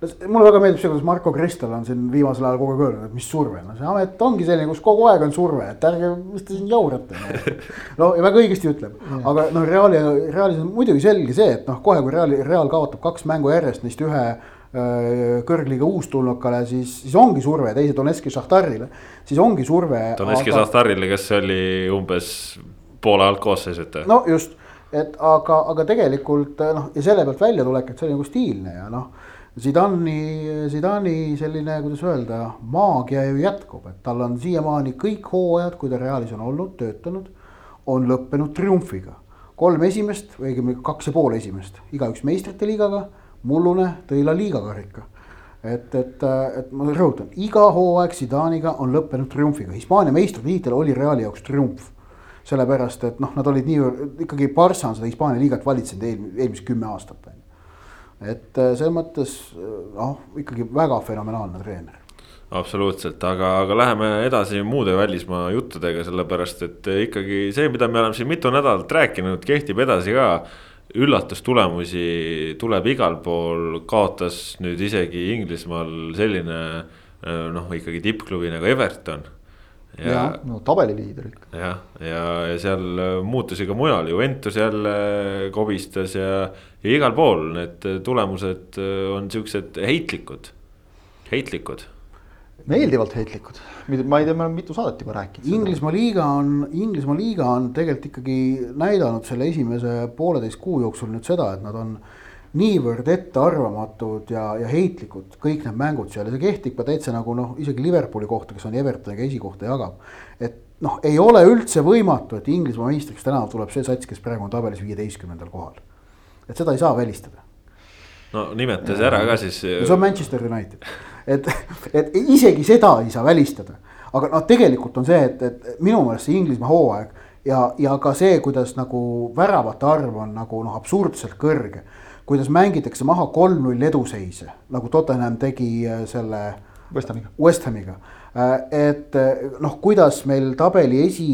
mulle väga meeldib see, kuidas Marko Kristel on siin viimasel ajal kogu aeg öelnud, et mis surve, no see amet ongi selline, kus kogu aeg on surve, et ärge, mis te siin jaurate no.. no ja väga õigesti ütleb, aga noh, Reali, Realis on muidugi selge see, et noh, kohe kui Reali, Real kaotab kaks mängu järjest, neist ühe kõrgliiga uustulnukale, siis, siis ongi surve, teise Donetski Šahtarile, siis ongi surve. Donetski aga... Šahtarile, kes oli umbes poole alt koosseisuta. no just, et aga, aga tegelikult noh, ja selle pealt väljatulek, et see oli nagu stiilne ja noh. Zidani, Zidani selline, kuidas öelda, maagia ju jätkub, et tal on siiamaani kõik hooajad, kui ta Realis on olnud, töötanud, on lõppenud triumfiga. kolm esimest õigemini kaks ja pool esimest, igaüks meistrite liigaga mullune tõi La Liga karika. et, et, et ma rõhutan, iga hooaeg Zidaniga on lõppenud triumfiga, Hispaania meistritiitel oli Reali jaoks triumf. sellepärast, et noh, nad olid nii, ikkagi Barca on seda Hispaania liigat valitsenud eel, eelmised kümme aastat on ju. Et äh, selles mõttes noh, ikkagi väga fenomenaalne treener absoluutselt, aga, aga läheme edasi muude välismaa juttudega, sellepärast et ikkagi see, mida me oleme siin mitu nädalat rääkinud, kehtib edasi ka üllatustulemusi tuleb igal pool, kaotas nüüd isegi Inglismaal selline noh, ikkagi tippklubi nagu Everton. ja, ja, no tabeliliider ikka. jah, ja, ja seal muutusi ka mujal, Juventus jälle kobistas ja, ja igal pool need tulemused on siuksed heitlikud, heitlikud meeldivalt heitlikud, ma ei tea, me oleme mitu saadet juba rääkinud. Inglismaa liiga on, Inglismaa liiga on tegelikult ikkagi näidanud selle esimese pooleteist kuu jooksul nüüd seda, et nad on niivõrd ettearvamatud ja, ja heitlikud, kõik need mängud seal ja see kehtib ka täitsa nagu noh, isegi Liverpooli kohta, kes on Evertoniga esikohta jagab. et noh, ei ole üldse võimatu, et Inglismaa meistriks täna tuleb see sats, kes praegu on tabelis viieteistkümnendal kohal. Et seda ei saa välistada no nimeta see ära ka siis. see on Manchester United, et, et isegi seda ei saa välistada. aga noh, tegelikult on see, et, et minu meelest see Inglismaa hooaeg ja, ja ka see, kuidas nagu väravate arv on nagu noh, absurdselt kõrge. kuidas mängitakse maha kolm-null eduseise, nagu Tottenham tegi äh, selle. West Hamiga. West Hamiga, äh, et äh, noh, kuidas meil tabeli esi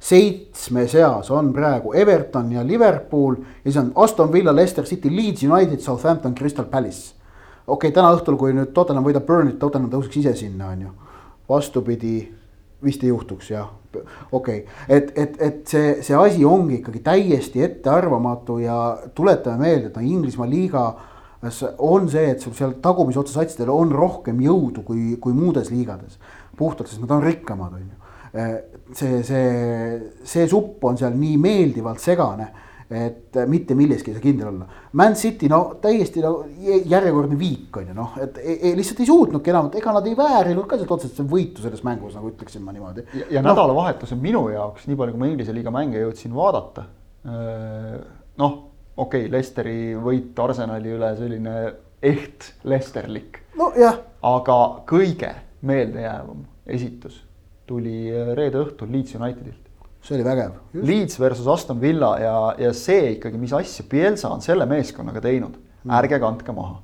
seitsme seas on praegu Everton ja Liverpool ja siis on Aston Villa, Leicester City, Leeds United, Southampton, Crystal Palace. okei okay,, täna õhtul, kui nüüd Tottenham võidab Burnit, Tottenham tõuseks ise sinna, on ju. vastupidi, vist ei juhtuks jah, okei okay., et, et, et see, see asi ongi ikkagi täiesti ettearvamatu ja tuletame meelde, et no Inglismaa liiga on see, et seal tagumise otsa satsidel on rohkem jõudu kui, kui muudes liigades. puhtalt, sest nad on rikkamad, on ju see, see, see supp on seal nii meeldivalt segane et mitte milleski ei saa kindel olla. Man City no täiesti no järjekordne viik on ju noh, et ei, ei, lihtsalt ei suutnudki enam, ega nad ei väärinud ka sealt otseselt võitu selles mängus, nagu ütleksin ma niimoodi. ja, ja no. nädalavahetus on minu jaoks, nii palju kui ma Inglise liiga mänge jõudsin vaadata. noh, okei okay,, Lesteri võit Arsenali üle selline eht lesterlik. nojah. aga kõige meeldejäävam esitus tuli reede õhtul Leeds Unitedilt see oli vägev. Leeds versus Aston Villa ja, ja see ikkagi, mis asja Pielsa on selle meeskonnaga teinud mm., ärge kandke maha.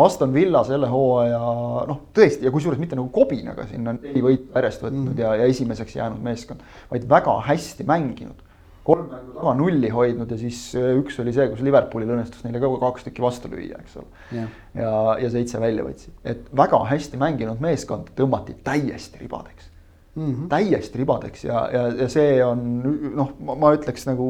Aston Villa selle hooaja noh, tõesti ja kusjuures mitte nagu kobinaga sinna neli võitu järjest võtnud mm. ja, ja esimeseks jäänud meeskond, vaid väga hästi mänginud. kolm mängu taga nulli hoidnud ja siis äh, üks oli see, kus Liverpoolil õnnestus neile ka kaks tükki vastu lüüa, eks ole yeah.. ja, ja seitse välja võtsid, et väga hästi mänginud meeskond tõmmati täiesti ribadeks mm -hmm. täiesti ribadeks ja, ja, ja see on noh, ma ütleks nagu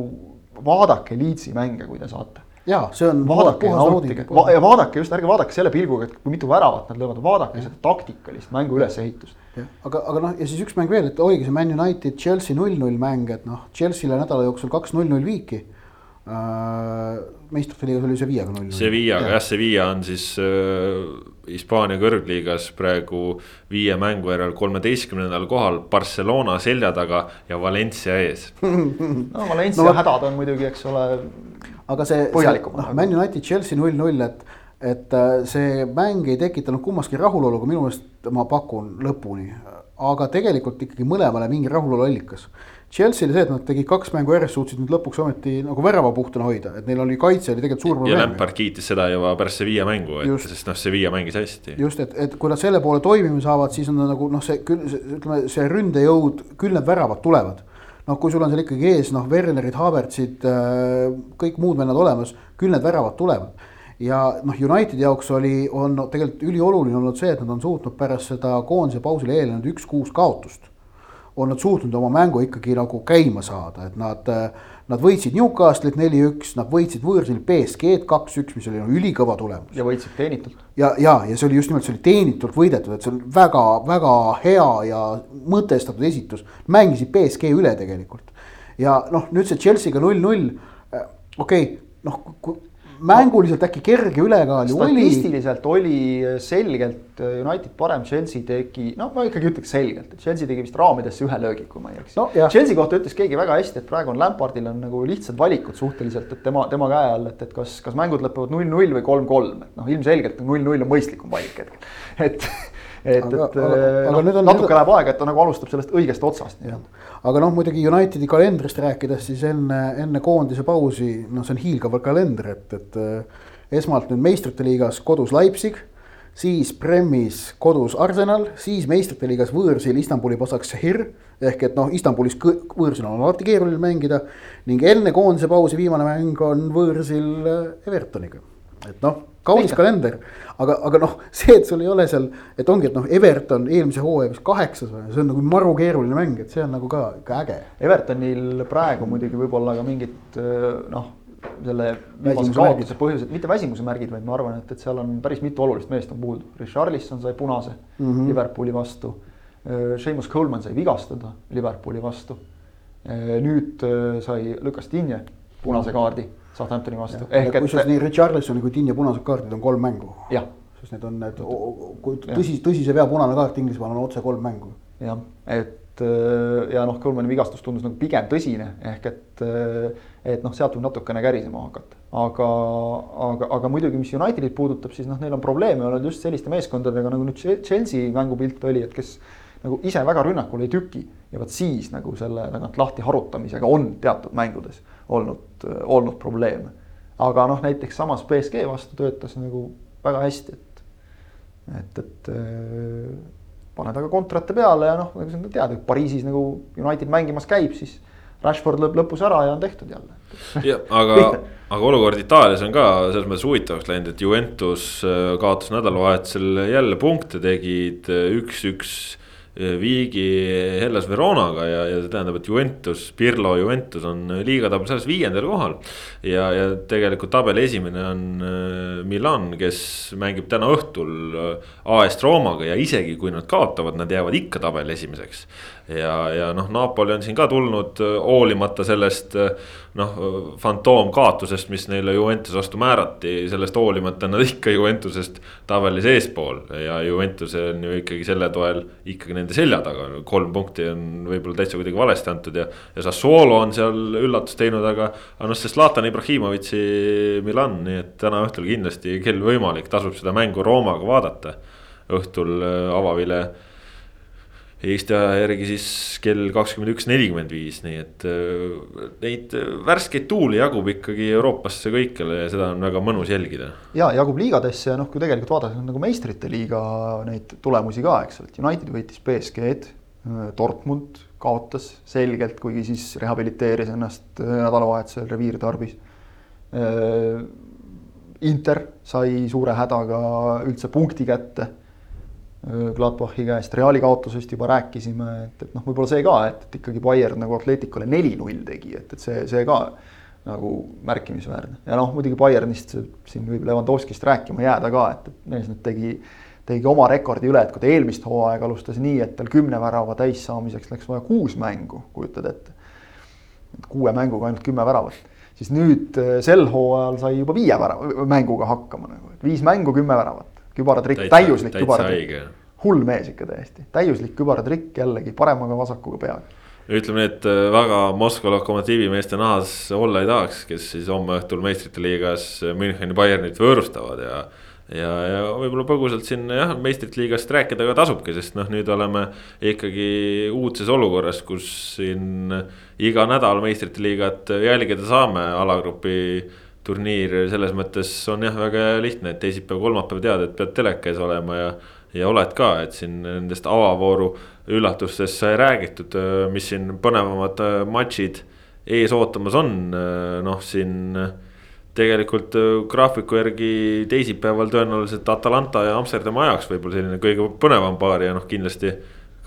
vaadake Leedsi mänge, kui te saate. ja see on. vaadake ja nautige va ja vaadake just, ärge vaadake selle pilguga, et kui mitu väravat nad löövad, vaadake ja. seda taktikalist mängu ülesehitust. aga, aga noh, ja siis üks mäng veel, et oligi see Man United Chelsea null-null mäng, et noh, Chelsea'le nädala jooksul kaks null-null viiki äh, meistrite liigas oli Sevillaga null. Sevillaga jah, Sevilla on siis äh, Hispaania äh, kõrgliigas praegu viie mängu järel kolmeteistkümnendal kohal Barcelona selja taga ja Valencia ees no Valencia no, hädad on muidugi, eks ole. aga see, noh, Man United Chelsea null-null, et, et äh, see mäng ei tekitanud kummaski rahulolu, aga minu meelest ma pakun lõpuni. aga tegelikult ikkagi mõlemale mingi rahulolu allikas Chelsea'l see, et nad tegid kaks mängu järjest, suutsid nüüd lõpuks ometi nagu värava puhtana hoida, et neil oli kaitse oli tegelikult suur probleem. ja Lampard kiitis seda juba pärast Sevilla mängu, et just, sest noh, Sevilla mängis hästi. just, et, et kui nad selle poole toimima saavad, siis on nagu noh, see küll, ütleme, see ründejõud, küll need väravad tulevad. noh, kui sul on seal ikkagi ees noh, Wernerid, Havertzid, äh, kõik muud vennad olemas, küll need väravad tulevad ja noh, Unitedi jaoks oli, on tegelikult ülioluline olnud see, et nad on suutnud pärast seda koondise pausile eelnenud üks-kuus kaotust on nad suutnud oma mängu ikkagi nagu käima saada, et nad, nad võitsid Newcastle'it neli-üks, nad võitsid võõrsil BSG-d kaks-üks, mis oli no, ülikõva tulemus. ja võitsid teenitult. ja, ja, ja see oli just nimelt, see oli teenitult võidetud, et see on väga-väga hea ja mõtestatud esitus. mängisid BSG üle tegelikult ja noh, nüüd see Chelsea'ga null-null, okei okay,, noh mänguliselt äkki kerge ülekaal ju oli. statistiliselt oli selgelt United parem, Chelsea tegi, no ma ikkagi ütleks selgelt, et Chelsea tegi vist raamidesse ühe löögi, kui ma ei eksi no,. Chelsea kohta ütles keegi väga hästi, et praegu on Lampardil on nagu lihtsad valikud suhteliselt, et tema, tema käe all, et, et kas, kas mängud lõpevad null-null või kolm-kolm, et noh, ilmselgelt null-null on mõistlikum valik hetkel, et et, et aga, no, on, natuke läheb aega, et ta nagu alustab sellest õigest otsast nii-öelda. aga noh, muidugi Unitedi kalendrist rääkides, siis enne, enne koondise pausi, noh, see on hiilgav kalender, et, et äh, esmalt nüüd meistrite liigas kodus Leipzig, siis Premis kodus Arsenal, siis meistrite liigas võõrsil Istanbuli Başakşehir ehk et noh, Istanbulis võõrsil on alati keeruline mängida ning enne koondise pausi viimane mäng on võõrsil äh, Evertoniga, et noh kaunis kalender, aga, aga noh, see, et sul ei ole seal, et ongi, et noh, Everton eelmise hooaja vist kaheksas või, see on nagu maru keeruline mäng, et see on nagu ka, ka äge. Evertonil praegu muidugi võib-olla ka mingid noh, selle viimase kaotuse põhjused, mitte väsimuse märgid, vaid ma arvan, et, et seal on päris mitu olulist meest on puudu. Richarlison sai punase mm -hmm. Liverpooli vastu. Seamus Coleman sai vigastada Liverpooli vastu. nüüd sai Lukas Dinje punase kaardi Southamptoni vastu. kusjuures nii Richarlisoni kui Dinja punased kaardid on kolm mängu. sest need on need, kui tõsi, tõsise vea punane kaart Inglismaal on otse kolm mängu. jah, et äh, ja noh, Kulmani vigastus tundus nagu pigem tõsine, ehk et, äh, et noh, sealt võib natukene kärisema hakata. aga, aga, aga muidugi, mis Unitedit puudutab, siis noh, neil on probleeme olnud just selliste meeskondadega nagu nüüd Chelsea mängupilt oli, et kes nagu ise väga rünnakul ei tüki ja vot siis nagu selle tagant lahti harutamisega on teatud mängudes olnud, olnud probleeme. aga noh, näiteks samas BSG vastu töötas nagu väga hästi, et, et, et äh, paned aga kontrate peale ja noh, nagu sa tead, et Pariisis nagu United mängimas käib, siis Rashford lööb lõpus ära ja on tehtud jälle. jah, aga, aga olukord Itaalias on ka selles mõttes huvitavaks läinud, et Juventus äh, kaotas nädalavahetusel jälle punkte, tegid äh, üks-üks viigi Hellas Veronaga ja, ja see tähendab, et Juventus, Pirlo Juventus on liigatabelis alles viiendal kohal. ja, ja tegelikult tabeli esimene on äh, Milan, kes mängib täna õhtul äh, AS Roomaga ja isegi kui nad kaotavad, nad jäävad ikka tabeli esimeseks ja, ja noh, Napoli on siin ka tulnud hoolimata sellest noh, fantoomkaotusest, mis neile Juventuse vastu määrati, sellest hoolimata nad ikka Juventusest tabelis eespool. ja Juventuse on ju ikkagi selle toel ikkagi nende selja taga, kolm punkti on võib-olla täitsa kuidagi valesti antud ja. ja Sassuolo on seal üllatust teinud, aga, aga noh, see Zlatan Ibrahimovitši Milan, nii et täna õhtul kindlasti, kel võimalik, tasub seda mängu Roomaga vaadata. õhtul avavile Eesti aja järgi siis kell kakskümmend üks nelikümmend viis, nii et äh, neid värskeid tuuli jagub ikkagi Euroopasse kõikjale ja seda on väga mõnus jälgida. ja jagub liigadesse ja noh, kui tegelikult vaadata nagu meistrite liiga neid tulemusi ka, eks ole, et United võitis BSG-d. Dortmund kaotas selgelt, kuigi siis rehabiliteeris ennast äh, nädalavahetusel reviirtarbis. Äh, Inter sai suure hädaga üldse punkti kätte Gladbachi käest, Reali kaotusest juba rääkisime, et, et noh, võib-olla see ka, et, et ikkagi Bayern nagu Atleticule neli-null tegi, et, et see, see ka nagu märkimisväärne. ja noh, muidugi Bayernist siin võib Levanovskist rääkima jääda ka, et, et mees nüüd tegi, tegi oma rekordi üle, et kui ta eelmist hooaega alustas nii, et tal kümne värava täissaamiseks läks vaja kuus mängu, kujutad ette. kuue mänguga ainult kümme väravat, siis nüüd sel hooajal sai juba viie värava, mänguga hakkama nagu, et viis mängu, kümme väravat kübaratrikk, täiuslik kübaratrikk. hull mees ikka täiesti, täiuslik kübaratrikk jällegi paremaga vasakuga peaga ütleme nii, et äh, väga Moskva lokomotiivi meeste nahas olla ei tahaks, kes siis homme õhtul meistrite liigas Müncheni Bayernit võõrustavad ja. ja, ja võib-olla põgusalt siin jah, meistrite liigast rääkida ka tasubki, sest noh, nüüd oleme ikkagi uudses olukorras, kus siin iga nädal meistrite liigat jälgida saame alagrupi turniir selles mõttes on jah, väga lihtne, et teisipäev, kolmapäev tead, et pead teleka ees olema ja. ja oled ka, et siin nendest avavooru üllatustest sai räägitud, mis siin põnevamad matšid ees ootamas on, noh siin tegelikult graafiku järgi teisipäeval tõenäoliselt Atalanta ja Amsterdami ajaks võib-olla selline kõige põnevam paar ja noh, kindlasti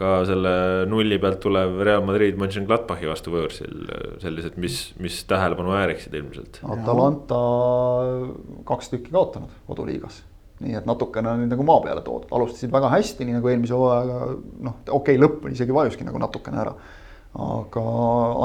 ka selle nulli pealt tulev Real Madrid Mönchengladbachi vastu võõrsil, sellised, mis, mis tähelepanu vääriksid ilmselt. Atalanta kaks tükki kaotanud koduliigas. Nii et natukene on nüüd nagu maa peale toodud, alustasid väga hästi, nii nagu eelmise hooajaga noh, okei okay,, lõpp isegi vajuski nagu natukene ära aga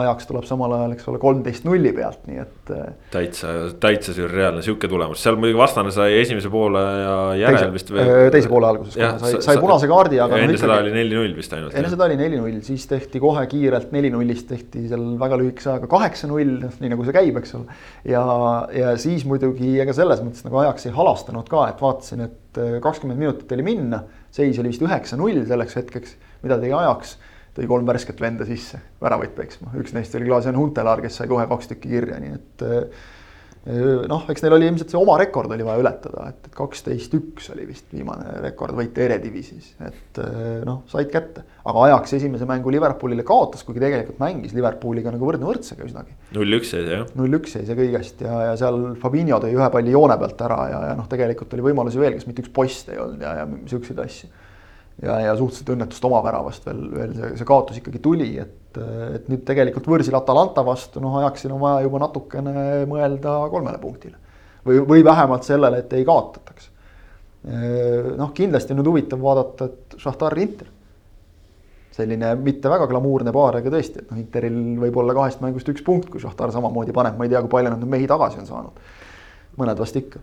ajaks tuleb samal ajal, eks ole, kolmteist nulli pealt, nii et. Eh, täitsa, täitsa sürreaalne sihuke tulemus, seal muidugi vastane sai esimese poole ja järel vist veel. Eh, teise poole alguses ja, sai, sai punase kaardi, aga. enne seda oli neli-null vist ainult. enne seda oli neli-null, siis tehti kohe kiirelt neli-nullist tehti seal väga lühikese ajaga kaheksa-null, noh nii nagu see käib, eks ole. ja, ja siis muidugi ega selles mõttes nagu ajaks ei halastanud ka, et vaatasin, et eh, kakskümmend minutit oli minna, seis oli vist üheksa-null selleks hetkeks, mida tegi ajaks tõi kolm värsket venda sisse väravaid peksma, üks neist oli Klaas-Jan Huntelaar, kes sai kohe kaks tükki kirja, nii et eh, noh, eks neil oli ilmselt see oma rekord oli vaja ületada, et kaksteist üks oli vist viimane rekordvõit Eredivisis, et eh, noh, said kätte. aga ajaks esimese mängu Liverpoolile kaotas, kuigi tegelikult mängis Liverpooliga nagu võrdne võrdsega üsnagi. null-üks jäi see jah. null-üks jäi see kõigest ja, ja seal Fabinho tõi ühe palli joone pealt ära ja, ja noh, tegelikult oli võimalusi veel, kes mitte üks post ei olnud ja, ja siukseid asju ja, ja suhteliselt õnnetust oma väravast veel, veel see, see kaotus ikkagi tuli, et, et nüüd tegelikult võõrsil Atalanta vastu, noh, ajaksil on vaja juba natukene mõelda kolmele punktile. või, või vähemalt sellele, et ei kaotataks. noh, kindlasti nüüd huvitav vaadata, et Šahtar Inter. selline mitte väga glamuurne paar, aga tõesti, et noh, Interil võib olla kahest mängust üks punkt, kui Šahtar samamoodi paneb, ma ei tea, kui palju nad mehi tagasi on saanud. mõned vast ikka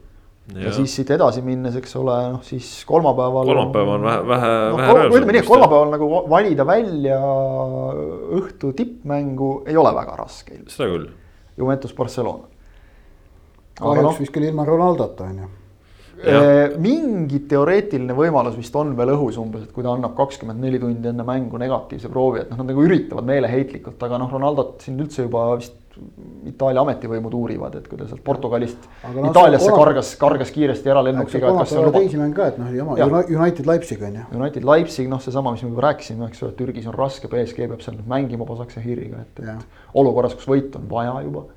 ja siis siit edasi minnes, eks ole, noh siis kolmapäeval. kolmapäev on vähe, vähe no,, vähe röövsem. ütleme nii, et kolmapäeval nagu valida välja õhtu tippmängu ei ole väga raske. seda küll. Juventus Barcelona. kahjuks no, vist küll ilma Ronaldota on ju. mingi teoreetiline võimalus vist on veel õhus umbes, et kui ta annab kakskümmend neli tundi enne mängu negatiivse proovi, et noh, nad nagu üritavad meeleheitlikult, aga noh, Ronaldot siin üldse juba vist Itaalia ametivõimud uurivad, et kui ta sealt Portugalist no, Itaaliasse kolm... kargas, kargas kiiresti eralennukiga. teisi mänge ka, et noh, jama United Leipzig on ju. United Leipzig, noh, seesama, mis me juba rääkisime, eks ole, Türgis on raske, BSG peab seal mängima Pasakse Hiriga, et, et olukorras, kus võit on vaja juba.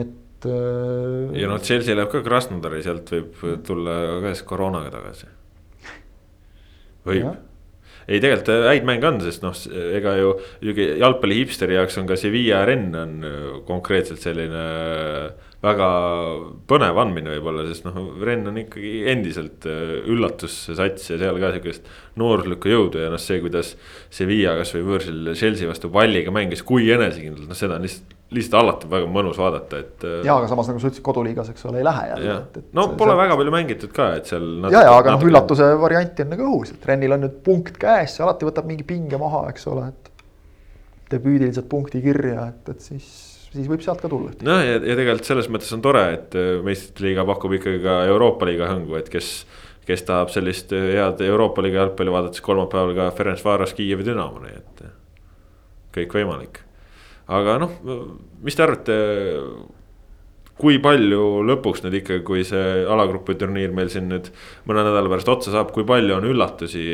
et. Äh, ja noh, Chelsea läheb ka Krasnodari, sealt võib tulla ka siis koroonaga tagasi. võib ei tegelikult äh, häid mänge on, sest noh, ega ju jalgpalli hipsteri jaoks on ka Sevilla Renn on äh, konkreetselt selline väga põnev andmine võib-olla, sest noh, Renn on ikkagi endiselt üllatussats ja seal ka sihukest noorlikku jõudu ja noh, see, kuidas Sevilla kasvõi võõrsil Chelsea vastu palliga mängis, kui enesekindlalt, noh, seda on lihtsalt lihtsalt alati väga mõnus vaadata, et. Äh, ja, aga samas nagu sa ütlesid, koduliigas, eks ole, ei lähe jälle. no pole see... väga palju mängitud ka, et seal. ja, ja aga noh, üllatuse varianti on nagu õhus, et Renil on nüüd punkt käes, see alati võtab mingi pinge maha, eks ole, et. debüüdiliselt punkti kirja, et, et siis, siis võib sealt ka tulla. noh, ja, ja tegelikult selles mõttes on tore, et äh, meistrite liiga pakub ikkagi ka Euroopa liiga hõngu, et kes kes tahab sellist äh, head Euroopa liiga jalgpalli vaadata, siis kolmapäeval ka Ferencvaros Kiievi Dünamo, nii et kõik võimalik aga noh, mis te arvate, kui palju lõpuks nüüd ikka, kui see alagrupi turniir meil siin nüüd mõne nädala pärast otsa saab, kui palju on üllatusi,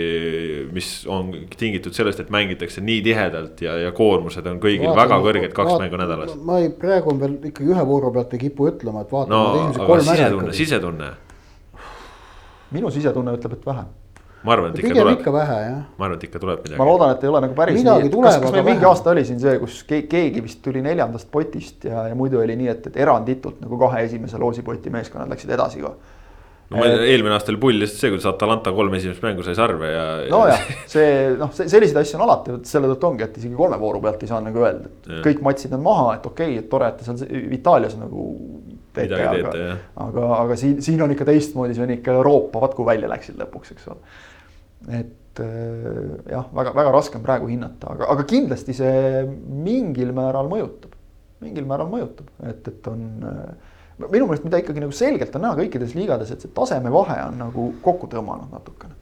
mis on tingitud sellest, et mängitakse nii tihedalt ja, ja koormused on kõigil vaata, väga kõrged, kaks vaata, mängu nädalas. ma ei, praegu on veel ikkagi ühe vooru pealt ei kipu ütlema, et vaatame no, sisetunne, sisetunne. minu sisetunne ütleb, et vähem ma arvan, et ikka tuleb. ikka vähe jah. ma arvan, et ikka tuleb midagi. ma loodan, et ei ole nagu päris midagi nii, kas, kas meil mingi aasta oli siin see, kus keegi vist tuli neljandast potist ja, ja muidu oli nii, et, et eranditult nagu kahe esimese loosipoti meeskonnad läksid edasi ka. no ma et... eelmine aasta oli pull lihtsalt see, kuidas Atalanta kolm esimest mängu sai sarve ja. nojah, see noh, selliseid asju on alati, selle tõttu ongi, et isegi kolme vooru pealt ei saa nagu öelda, et ja. kõik matsid on maha, et okei okay,, et tore, et te seal Itaalias nagu teete, aga, aga, aga siin, siin on ikka teistmoodi, see on ikka Euroopa, vaat kui välja läksid lõpuks, eks ole et äh, jah, väga-väga raske on praegu hinnata, aga, aga kindlasti see mingil määral mõjutab, mingil määral mõjutab, et, et on äh, minu meelest, mida ikkagi nagu selgelt on näha kõikides liigades, et see tasemevahe on nagu kokku tõmmanud natukene.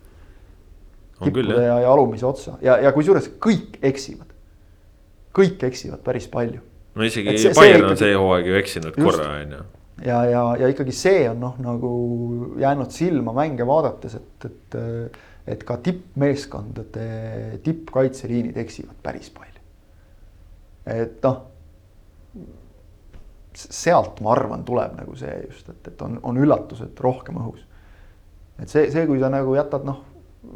tippude ja, ja alumise otsa ja, ja kusjuures kõik eksivad. kõik eksivad päris palju. no isegi see, Bayern see on see hooaeg ju eksinud korra, on ju. ja, ja, ja ikkagi see on noh, nagu jäänud silma mänge vaadates, et, et et ka tippmeeskondade tippkaitseliinid eksivad päris palju. et noh, sealt ma arvan, tuleb nagu see just, et, et on, on üllatused rohkem õhus. et see, see, kui sa nagu jätad noh,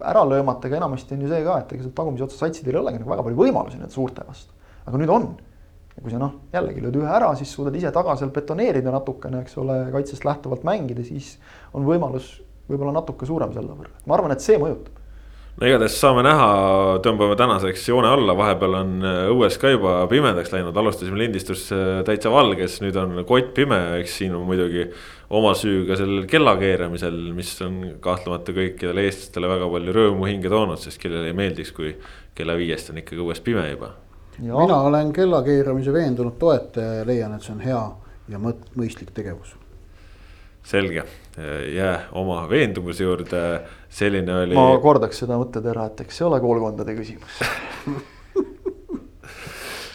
ära löömata, aga enamasti on ju see ka, et ega seal tagumise otsa satsidel ei olegi nagu väga palju võimalusi need suurte vastu. aga nüüd on. ja kui sa noh, jällegi lööd ühe ära, siis suudad ise taga seal betoneerida natukene, eks ole, kaitsest lähtuvalt mängida, siis on võimalus võib-olla natuke suurem selle võrra, ma arvan, et see mõjutab. No igatahes saame näha, tõmbame tänaseks joone alla, vahepeal on äh, õues ka juba pimedaks läinud, alustasime lindistust äh, täitsa valges, nüüd on kott pime, eks siin on muidugi oma süü ka sellel kella keeramisel, mis on kahtlemata kõikidele eestlastele väga palju rõõmu hinge toonud, sest kellele ei meeldiks, kui kella viiest on ikkagi õues pime juba. mina olen kella keeramise veendunud toetaja ja leian, et see on hea ja mõistlik tegevus selge, jää oma veendumuse juurde, selline oli. ma kordaks seda mõttetera, et eks see ole koolkondade küsimus.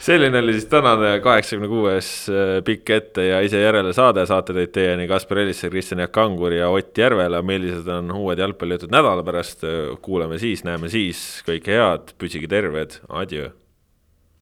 Selline oli siis tänane kaheksakümne kuues äh, pikk ette ja ise järele saade, saate tõid teieni Kaspar Elisser, Kristjan Jaak Kangur ja Ott Järvela. millised on uued jalgpallijutud nädala pärast, kuuleme siis, näeme siis, kõike head, püsige terved, adjöö